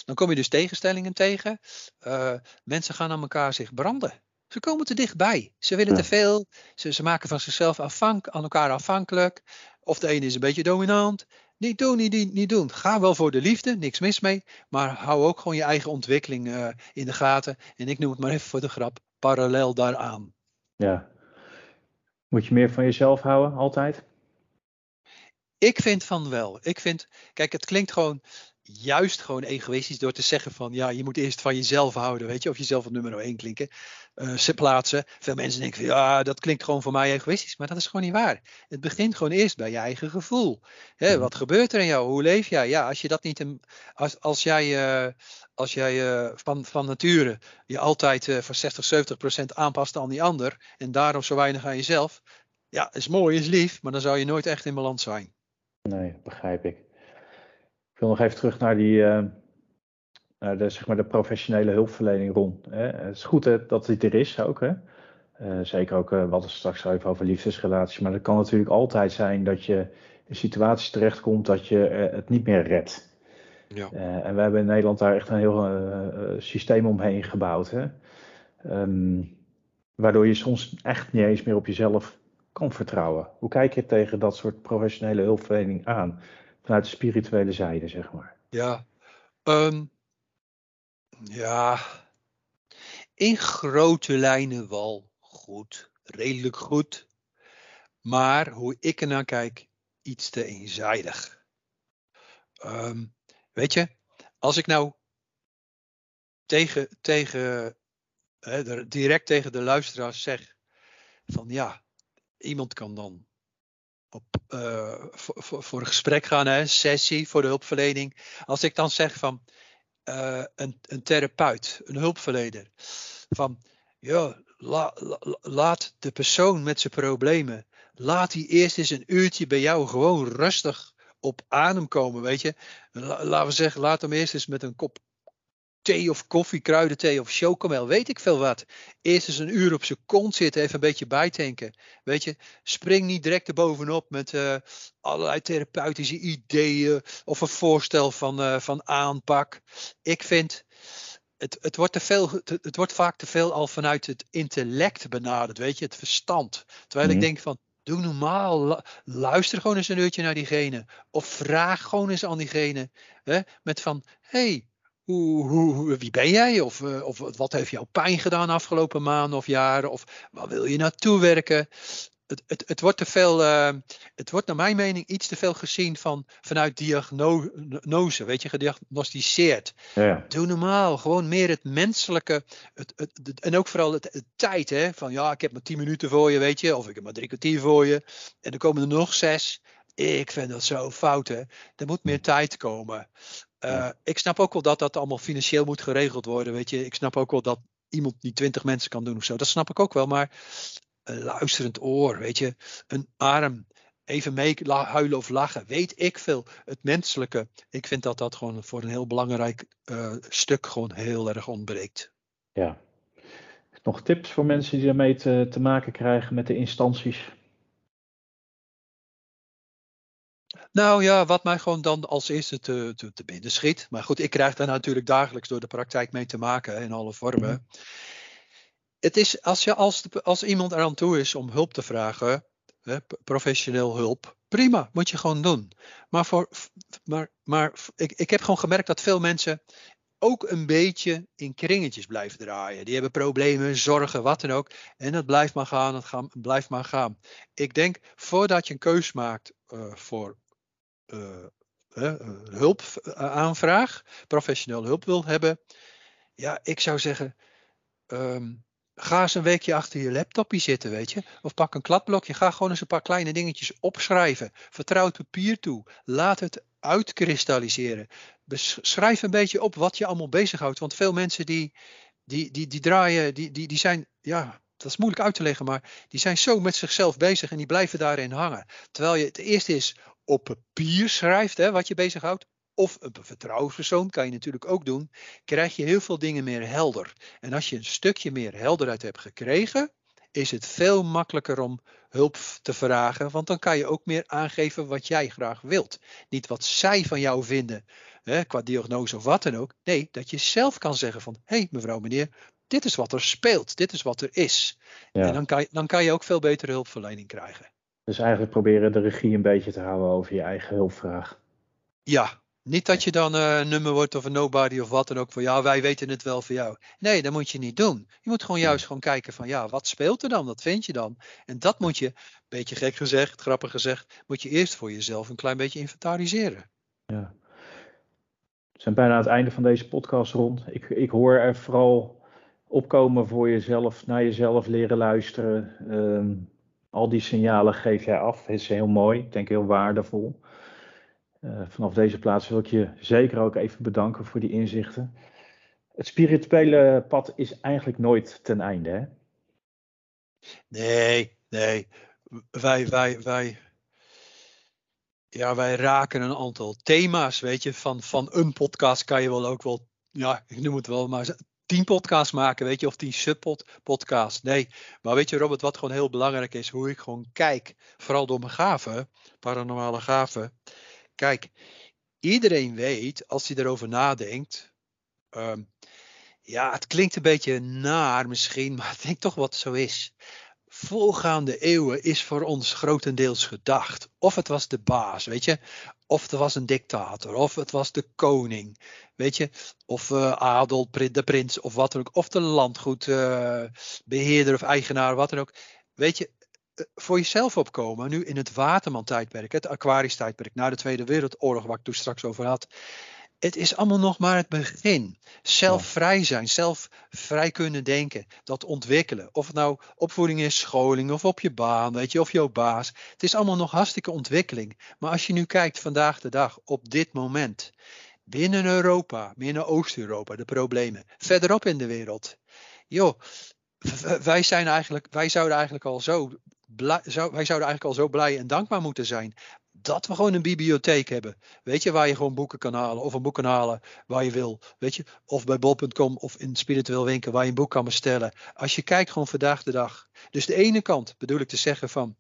dan kom je dus tegenstellingen tegen. Uh, mensen gaan aan elkaar zich branden. Ze komen te dichtbij. Ze willen te veel. Ze, ze maken van zichzelf afhank, aan elkaar afhankelijk. Of de ene is een beetje dominant. Niet doen, niet, niet doen. Ga wel voor de liefde, niks mis mee. Maar hou ook gewoon je eigen ontwikkeling uh, in de gaten. En ik noem het maar even voor de grap, parallel daaraan. Ja. Moet je meer van jezelf houden, altijd? Ik vind van wel. Ik vind, kijk, het klinkt gewoon juist gewoon egoïstisch door te zeggen van ja, je moet eerst van jezelf houden, weet je, of jezelf op nummer 1 klinken, uh, plaatsen. Veel mensen denken van ja, dat klinkt gewoon voor mij egoïstisch, maar dat is gewoon niet waar. Het begint gewoon eerst bij je eigen gevoel. Hè, mhm. wat gebeurt er in jou? Hoe leef jij? Ja, als je dat niet, als, als jij, uh, als jij uh, van, van nature je altijd voor 60, 70 procent aanpast aan die ander en daarom zo weinig aan jezelf, ja, is mooi, is lief, maar dan zou je nooit echt in balans zijn. Nee, begrijp ik. Ik wil nog even terug naar die, uh, uh, de, zeg maar de professionele hulpverlening rond. Hè. Het is goed hè, dat dit er is ook. Hè. Uh, zeker ook, uh, wat er straks even over liefdesrelaties. Maar het kan natuurlijk altijd zijn dat je in situaties terechtkomt dat je het niet meer redt. Ja. en we hebben in Nederland daar echt een heel systeem omheen gebouwd. Hè. Um, waardoor je soms echt niet eens meer op jezelf kan vertrouwen. Hoe kijk je tegen dat soort professionele hulpverlening aan? Vanuit de spirituele zijde, zeg maar. Ja, um, ja. in grote lijnen wel goed, redelijk goed. Maar hoe ik er naar kijk, iets te eenzijdig. Um, weet je, als ik nou tegen, tegen hè, direct tegen de luisteraars zeg van ja, iemand kan dan op, uh, voor, voor, een gesprek gaan, hè, sessie voor de hulpverlening. Als ik dan zeg van uh, een, een, therapeut, een hulpverlener, van ja, la, la, laat de persoon met zijn problemen, laat die eerst eens een uurtje bij jou gewoon rustig op adem komen, weet je. Laten we zeggen, laat hem eerst eens met een kop thee of koffie, kruidenthee of chocomel, weet ik veel wat. Eerst eens een uur op zijn kont zitten, even een beetje bijtanken. Weet je, spring niet direct erbovenop met uh, allerlei therapeutische ideeën of een voorstel van, uh, van aanpak. Ik vind, het, het, wordt te veel, het, het, wordt vaak te veel al vanuit het intellect benaderd, weet je, het verstand. Terwijl ik mhm. denk van, Doe normaal. Luister gewoon eens een uurtje naar diegene. Of vraag gewoon eens aan diegene. Hè, met van, hey, hoe, hoe, wie ben jij? Of, uh, of wat heeft jou pijn gedaan afgelopen maanden of jaren? Of waar wil je naartoe werken? Het, het, het, wordt te veel, uh, het wordt naar mijn mening iets te veel gezien van, vanuit diagnose, weet je, gediagnosticeerd. Ja. Doe normaal, gewoon meer het menselijke, het, het, en ook vooral het, tijd, hè, van ja, ik heb maar tien minuten voor je, weet je, of ik heb maar drie kwartier voor je, en dan komen er nog zes. Ik vind dat zo fout, hè. Er moet meer tijd komen. Uh, ik snap ook wel dat dat allemaal financieel moet geregeld worden. Weet je, ik snap ook wel dat iemand niet twintig mensen kan doen of zo. Dat snap ik ook wel. Maar een luisterend oor, weet je, een arm, even mee huilen of lachen, weet ik veel. Het menselijke. Ik vind dat dat gewoon voor een heel belangrijk uh, stuk gewoon heel erg ontbreekt. Ja. Nog tips voor mensen die ermee te, te maken krijgen met de instanties? Nou ja, wat mij gewoon dan als eerste te, te, te binnen schiet. Maar goed, ik krijg daar natuurlijk dagelijks door de praktijk mee te maken in alle vormen. Mhm. Het is als, je, als, als iemand eraan toe is om hulp te vragen, hè, professioneel hulp, prima, moet je gewoon doen. Maar, voor, maar, maar ik, ik heb gewoon gemerkt dat veel mensen ook een beetje in kringetjes blijven draaien. Die hebben problemen, zorgen, wat dan ook. En dat blijft maar gaan, dat gaan, blijft maar gaan. Ik denk, voordat je een keus maakt uh, voor hulp aanvraag, professioneel hulp wil hebben. Ja, ik zou zeggen, um, ga eens een weekje achter je laptopje zitten, weet je. Of pak een kladblokje, ga gewoon eens een paar kleine dingetjes opschrijven. Vertrouw het papier toe. Laat het uitkristalliseren. Schrijf een beetje op wat je allemaal bezighoudt. Want veel mensen die, die, die, die draaien, die, die, die zijn, ja, dat is moeilijk uit te leggen, maar die zijn zo met zichzelf bezig en die blijven daarin hangen. Terwijl je het eerste is op papier schrijft, hè, wat je bezighoudt, of een vertrouwenspersoon kan je natuurlijk ook doen, krijg je heel veel dingen meer helder. En als je een stukje meer helderheid hebt gekregen, is het veel makkelijker om hulp te vragen, want dan kan je ook meer aangeven wat jij graag wilt. Niet wat zij van jou vinden, hè, qua diagnose of wat dan ook. Nee, dat je zelf kan zeggen van, hé hey, mevrouw, meneer, dit is wat er speelt, dit is wat er is. Ja. En dan kan, je, dan kan je ook veel betere hulpverlening krijgen. Dus eigenlijk proberen de regie een beetje te houden over je eigen hulpvraag. Ja, niet dat je dan uh, een nummer wordt of een nobody of wat dan ook van ja, wij weten het wel voor jou. Nee, dat moet je niet doen. Je moet gewoon juist gewoon kijken van ja, wat speelt er dan? Wat vind je dan? En dat moet je, beetje gek gezegd, grappig gezegd, moet je eerst voor jezelf een klein beetje inventariseren. Ja. We zijn bijna aan het einde van deze podcast rond. Ik, ik hoor er vooral opkomen voor jezelf, naar jezelf leren luisteren. Ehm, al die signalen geef jij af. Dat is heel mooi, ik denk heel waardevol. Uh, vanaf deze plaats wil ik je zeker ook even bedanken voor die inzichten. Het spirituele pad is eigenlijk nooit ten einde, hè? Nee, nee. Wij, wij, wij, ja, wij raken een aantal thema's, weet je. Van, van een podcast kan je wel ook wel ja, ik noem het wel maar tien podcasts maken, weet je, of tien subpodcasts. Nee, maar weet je Robert, wat gewoon heel belangrijk is, hoe ik gewoon kijk, vooral door mijn gaven, paranormale gaven. Kijk, iedereen weet, als hij erover nadenkt, ehm, ja, het klinkt een beetje naar misschien, maar ik denk toch wat zo is. Voorgaande eeuwen is voor ons grotendeels gedacht. Of het was de baas, weet je. Of het was een dictator. Of het was de koning. Weet je. Of uh, adel, de prins of wat dan ook. Of de landgoedbeheerder uh, of eigenaar, wat dan ook. Weet je, eh, voor jezelf opkomen, nu in het Waterman-tijdperk, het Aquarius-tijdperk, na de Tweede Wereldoorlog, waar ik toen straks over had. Het is allemaal nog maar het begin. Zelf vrij zijn, zelf vrij kunnen denken, dat ontwikkelen. Of het nou opvoeding is, scholing of op je baan, weet je, of jouw baas. Het is allemaal nog hartstikke ontwikkeling. Maar als je nu kijkt vandaag de dag, op dit moment, binnen Europa, binnen Oost-Europa, de problemen, verderop in de wereld. Joh, wij, zijn eigenlijk, wij zouden eigenlijk al zo blij, zou, wij zouden eigenlijk al zo blij en dankbaar moeten zijn dat we gewoon een bibliotheek hebben. Weet je, waar je gewoon boeken kan halen. Of een boek kan halen waar je wil. Weet je, of bij bol.com of in spiritueel winkel waar je een boek kan bestellen. Als je kijkt gewoon vandaag de dag. Dus de ene kant bedoel ik te zeggen van.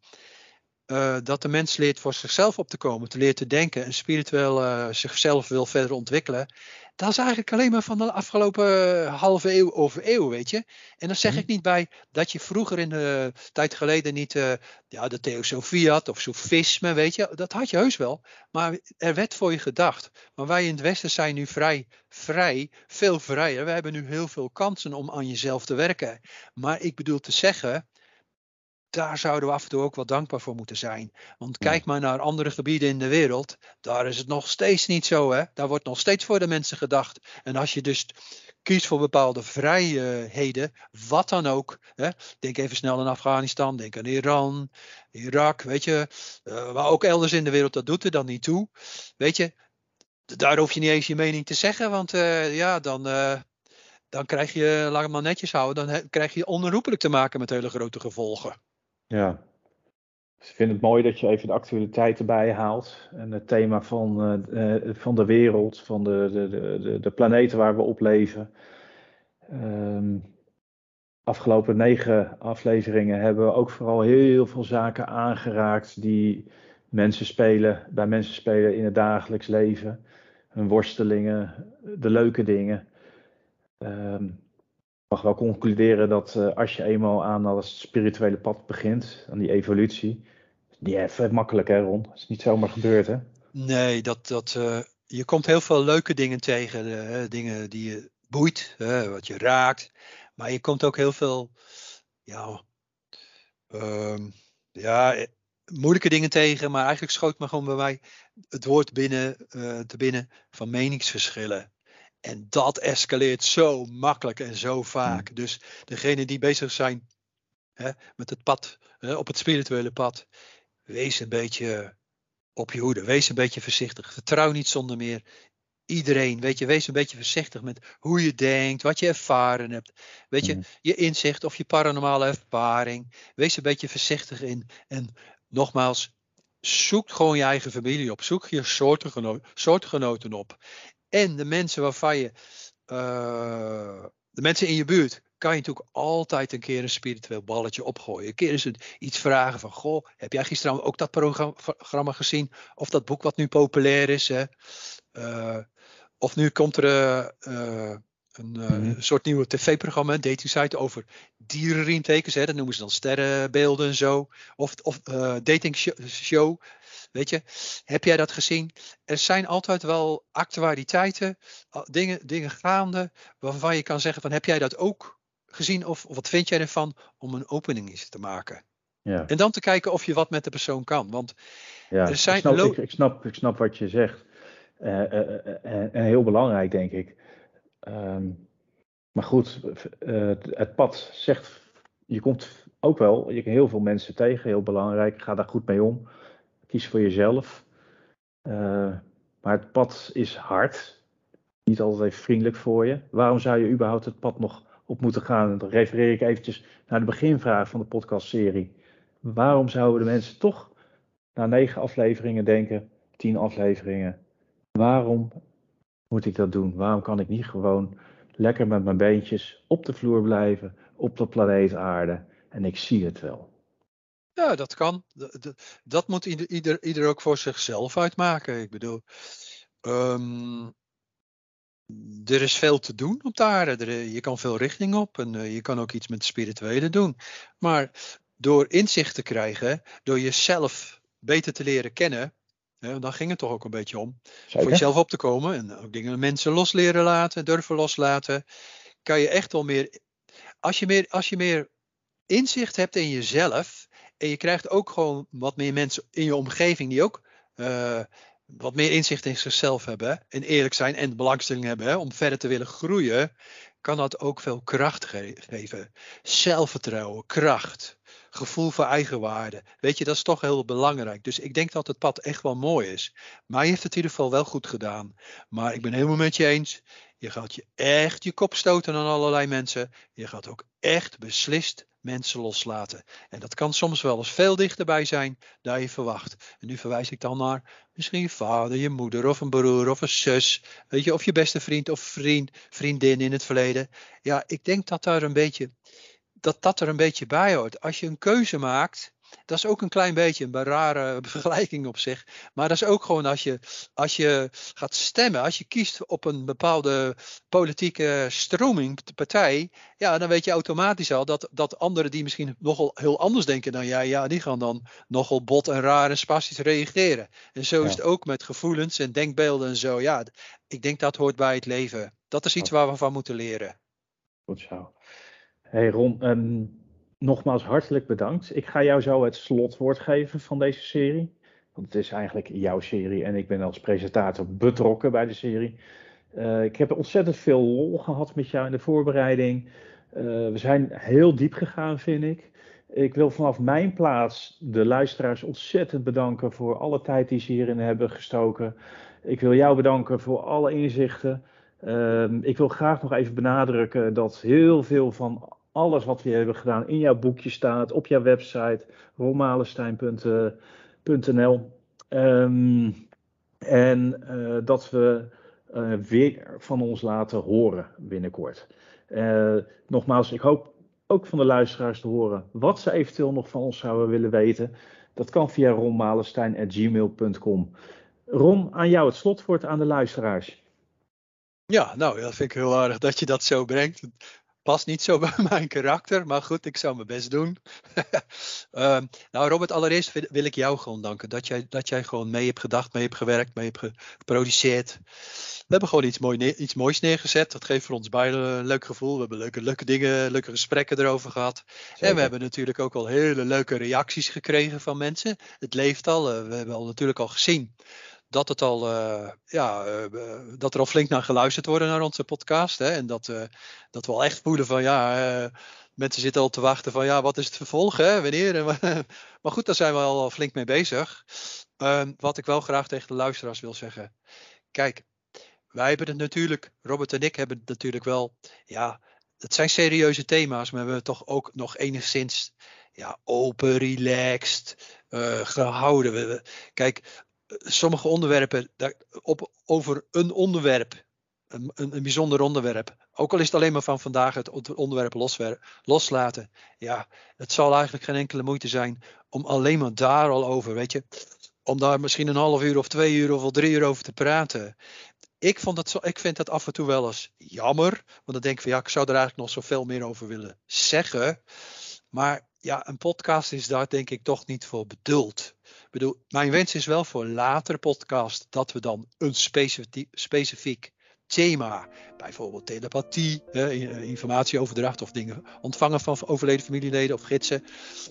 Uh, dat de mens leert voor zichzelf op te komen, te leren te denken en spiritueel uh, zichzelf wil verder ontwikkelen. Dat is eigenlijk alleen maar van de afgelopen halve eeuw over eeuw, weet je. En dan zeg mhm. ik niet bij dat je vroeger in de tijd geleden niet uh, ja, de theosofie had of sofisme, weet je. Dat had je heus wel. Maar er werd voor je gedacht. Maar wij in het Westen zijn nu vrij, vrij, veel vrijer. We hebben nu heel veel kansen om aan jezelf te werken. Maar ik bedoel te zeggen, daar zouden we af en toe ook wel dankbaar voor moeten zijn. Want kijk maar naar andere gebieden in de wereld. Daar is het nog steeds niet zo. Hè? Daar wordt nog steeds voor de mensen gedacht. En als je dus kiest voor bepaalde vrijheden, wat dan ook. Hè? Denk even snel aan Afghanistan, denk aan Iran, Irak, weet je. Uh, maar ook elders in de wereld, dat doet er dan niet toe. Weet je, daar hoef je niet eens je mening te zeggen. Want uh, ja, dan... Uh, dan krijg je, laat het maar netjes houden, dan krijg je onherroepelijk te maken met hele grote gevolgen. Ja. Dus ik vind het mooi dat je even de actualiteit erbij haalt. En het thema van, uh, van de wereld, van de, de, de, de planeten waar we op leven. Um, afgelopen negen afleveringen hebben we ook vooral heel veel zaken aangeraakt die mensen spelen, bij mensen spelen in het dagelijks leven. Hun worstelingen, de leuke dingen. Um, mag wel concluderen dat uh, als je eenmaal aan dat spirituele pad begint, aan die evolutie, die even makkelijk hè Ron, dat is niet zomaar gebeurd hè? Nee, dat, dat, uh, je komt heel veel leuke dingen tegen, uh, dingen die je boeit, wat je raakt, maar je komt ook heel veel, ja, ehm, ja, moeilijke dingen tegen, maar eigenlijk schoot me gewoon bij mij het woord binnen, te binnen van meningsverschillen. En dat escaleert zo makkelijk en zo vaak. Hmm. Dus degene die bezig zijn hè, met het pad, hè, op het spirituele pad, wees een beetje op je hoede. Wees een beetje voorzichtig. Vertrouw niet zonder meer iedereen. Weet je, wees een beetje voorzichtig met hoe je denkt, wat je ervaren hebt. Weet je, hmm. je inzicht of je paranormale ervaring. Wees een beetje voorzichtig in. En nogmaals, zoek gewoon je eigen familie op. Zoek je soortgenoten op. En de mensen waarvan je, uh, de mensen in je buurt, kan je natuurlijk altijd een keer een spiritueel balletje opgooien. Een keer eens iets vragen van, goh, heb jij gisteren ook dat programma gezien? Of dat boek wat nu populair is? Hè? Uh, of nu komt er uh, een mm-hmm. soort nieuwe tv-programma, een dating site over dierenriemtekens. Hè? Dat noemen ze dan sterrenbeelden en zo. Of, of dating show Weet je, heb jij dat gezien? Er zijn altijd wel actualiteiten, dingen, dingen gaande, waarvan je kan zeggen van heb jij dat ook gezien of, of wat vind jij ervan om een opening eens te maken? Ja. En dan te kijken of je wat met de persoon kan. Want ja, er zijn ik, snap, ik, ik, snap, ik snap wat je zegt. Uh, uh, uh, en heel belangrijk, denk ik. Um, maar goed, het pad zegt, je komt ook wel, je heel veel mensen tegen, heel belangrijk, ga daar goed mee om. Kies voor jezelf. Uh, maar het pad is hard. Niet altijd even vriendelijk voor je. Waarom zou je überhaupt het pad nog op moeten gaan? Dan refereer ik eventjes naar de beginvraag van de podcastserie. Waarom zouden de mensen toch na negen afleveringen denken, tien afleveringen, waarom moet ik dat doen? Waarom kan ik niet gewoon lekker met mijn beentjes op de vloer blijven, op de planeet aarde en ik zie het wel? Ja, dat kan. Dat, moet ieder, ieder, ieder, ook voor zichzelf uitmaken. Ik bedoel, um, er is veel te doen op de aarde. je kan veel richting op en uh, je kan ook iets met het spirituele doen. Maar door inzicht te krijgen, door jezelf beter te leren kennen, dan ging het toch ook een beetje om. Zeker. Voor jezelf op te komen en ook dingen mensen los leren laten, durven loslaten. Kan je echt wel meer. Als je meer, als je meer inzicht hebt in jezelf. En je krijgt ook gewoon wat meer mensen in je omgeving die ook uh, wat meer inzicht in zichzelf hebben en eerlijk zijn en belangstelling hebben hè, om verder te willen groeien, kan dat ook veel kracht geven. Zelfvertrouwen, kracht, gevoel voor eigenwaarde. Weet je, dat is toch heel belangrijk. Dus ik denk dat het pad echt wel mooi is. Maar je heeft het in ieder geval wel goed gedaan. Maar ik ben helemaal met je eens. Je gaat je echt je kop stoten aan allerlei mensen. Je gaat ook echt beslist mensen loslaten. En dat kan soms wel eens veel dichterbij zijn dan je verwacht. En nu verwijs ik dan naar misschien je vader, je moeder of een broer of een zus. Weet je, of je beste vriend of vriend, vriendin in het verleden. Ja, ik denk dat daar een beetje, dat dat er een beetje bij hoort. Als je een keuze maakt dat is ook een klein beetje een rare vergelijking op zich. Maar dat is ook gewoon als je, als je gaat stemmen, als je kiest op een bepaalde politieke stroming, partij, ja, dan weet je automatisch al dat, dat anderen die misschien nogal heel anders denken dan jij, ja, die gaan dan nogal bot en raar en spastisch reageren. En zo is het ook met gevoelens en denkbeelden en zo. Ja, ik denk dat hoort bij het leven. Dat is iets waar we van moeten leren. Goed zo. Hey Ron, um nogmaals hartelijk bedankt. Ik ga jou zo het slotwoord geven van deze serie. Want het is eigenlijk jouw serie en ik ben als presentator betrokken bij de serie. Uh, ik heb ontzettend veel lol gehad met jou in de voorbereiding. Uh, we zijn heel diep gegaan, vind ik. Ik wil vanaf mijn plaats de luisteraars ontzettend bedanken voor alle tijd die ze hierin hebben gestoken. Ik wil jou bedanken voor alle inzichten. Uh, ik wil graag nog even benadrukken dat heel veel van alles wat we hebben gedaan in jouw boekje staat, op jouw website, romalestein.nl. Um, en uh, dat we uh, weer van ons laten horen binnenkort. Nogmaals, ik hoop ook van de luisteraars te horen wat ze eventueel nog van ons zouden willen weten. Dat kan via ronmalestein.gmail.com. Ron, aan jou het slotwoord aan de luisteraars. Ja, nou, dat vind ik heel aardig dat je dat zo brengt past niet zo bij mijn karakter, maar goed, ik zou mijn best doen. um, nou, Robert, allereerst wil ik jou gewoon danken dat jij, dat jij gewoon mee hebt gedacht, mee hebt gewerkt, mee hebt geproduceerd. We hebben gewoon iets, mooi iets moois neergezet. Dat geeft voor ons beiden een leuk gevoel. We hebben leuke, leuke dingen, leuke gesprekken erover gehad. En we hebben natuurlijk ook al hele leuke reacties gekregen van mensen. Het leeft al. Eh, we hebben al natuurlijk al gezien dat, het al, uh, ja, uh, dat er al flink naar geluisterd wordt naar onze podcast. Hè? En dat, uh, dat we al echt voelen van ja, mensen zitten al te wachten van ja, wat is het vervolg? Hè? Wanneer? maar goed, daar zijn we al flink mee bezig. Ehm, wat ik wel graag tegen de luisteraars wil zeggen. Kijk, wij hebben het natuurlijk, Robert en ik hebben het natuurlijk wel, ja, het zijn serieuze thema's, maar we hebben toch ook nog enigszins ja, open, relaxed gehouden. We, kijk, sommige onderwerpen op, over een onderwerp, een, een, een, bijzonder onderwerp. Ook al is het alleen maar van vandaag het onderwerp loslaten. Ja, het zal eigenlijk geen enkele moeite zijn om alleen maar daar al over, weet je. Om daar misschien een half uur of twee uur of wel drie uur over te praten. Ik, vond het zo, ik vind dat af en toe wel eens jammer. Want dan denk ik van ja, ik zou er eigenlijk nog zoveel meer over willen zeggen. Maar ja, een podcast is daar denk ik toch niet voor bedoeld. Bedoel, mijn wens is wel voor latere podcast dat we dan een specifiek, thema, bijvoorbeeld telepathie, eh, informatieoverdracht of dingen ontvangen van overleden familieleden of gidsen,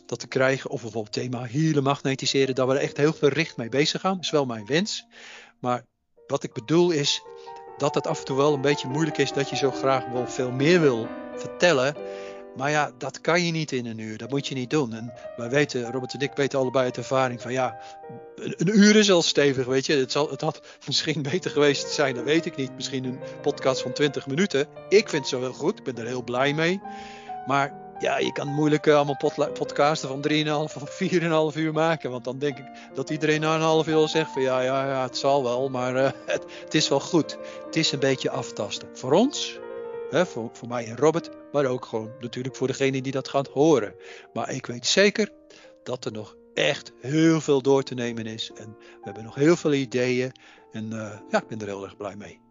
dat te krijgen. Of bijvoorbeeld thema hielen, magnetiseren, dat we er echt heel gericht mee bezig gaan. Is wel mijn wens. Maar wat ik bedoel is dat het af en toe wel een beetje moeilijk is dat je zo graag wel veel meer wil vertellen. Maar ja, dat kan je niet in een uur. Dat moet je niet doen. En wij weten, Robert en ik weten allebei uit ervaring van ja, een, uur is al stevig, weet je. Het, zal, het had misschien beter geweest zijn, dat weet ik niet. Misschien een podcast van 20 minuten. Ik vind het zo heel goed. Ik ben er heel blij mee. Maar ja, je kan moeilijk uh, allemaal podcasten van 3,5 of 4,5 uur maken. Want dan denk ik dat iedereen na een half uur zegt van ja, ja, ja, het zal wel, maar uh, het, het, is wel goed. Het is een beetje aftasten. Voor ons, hè, voor, voor mij en Robert, maar ook gewoon natuurlijk voor degene die dat gaat horen. Maar ik weet zeker dat er nog echt heel veel door te nemen is. En we hebben nog heel veel ideeën. En uh, ja, ik ben er heel erg blij mee.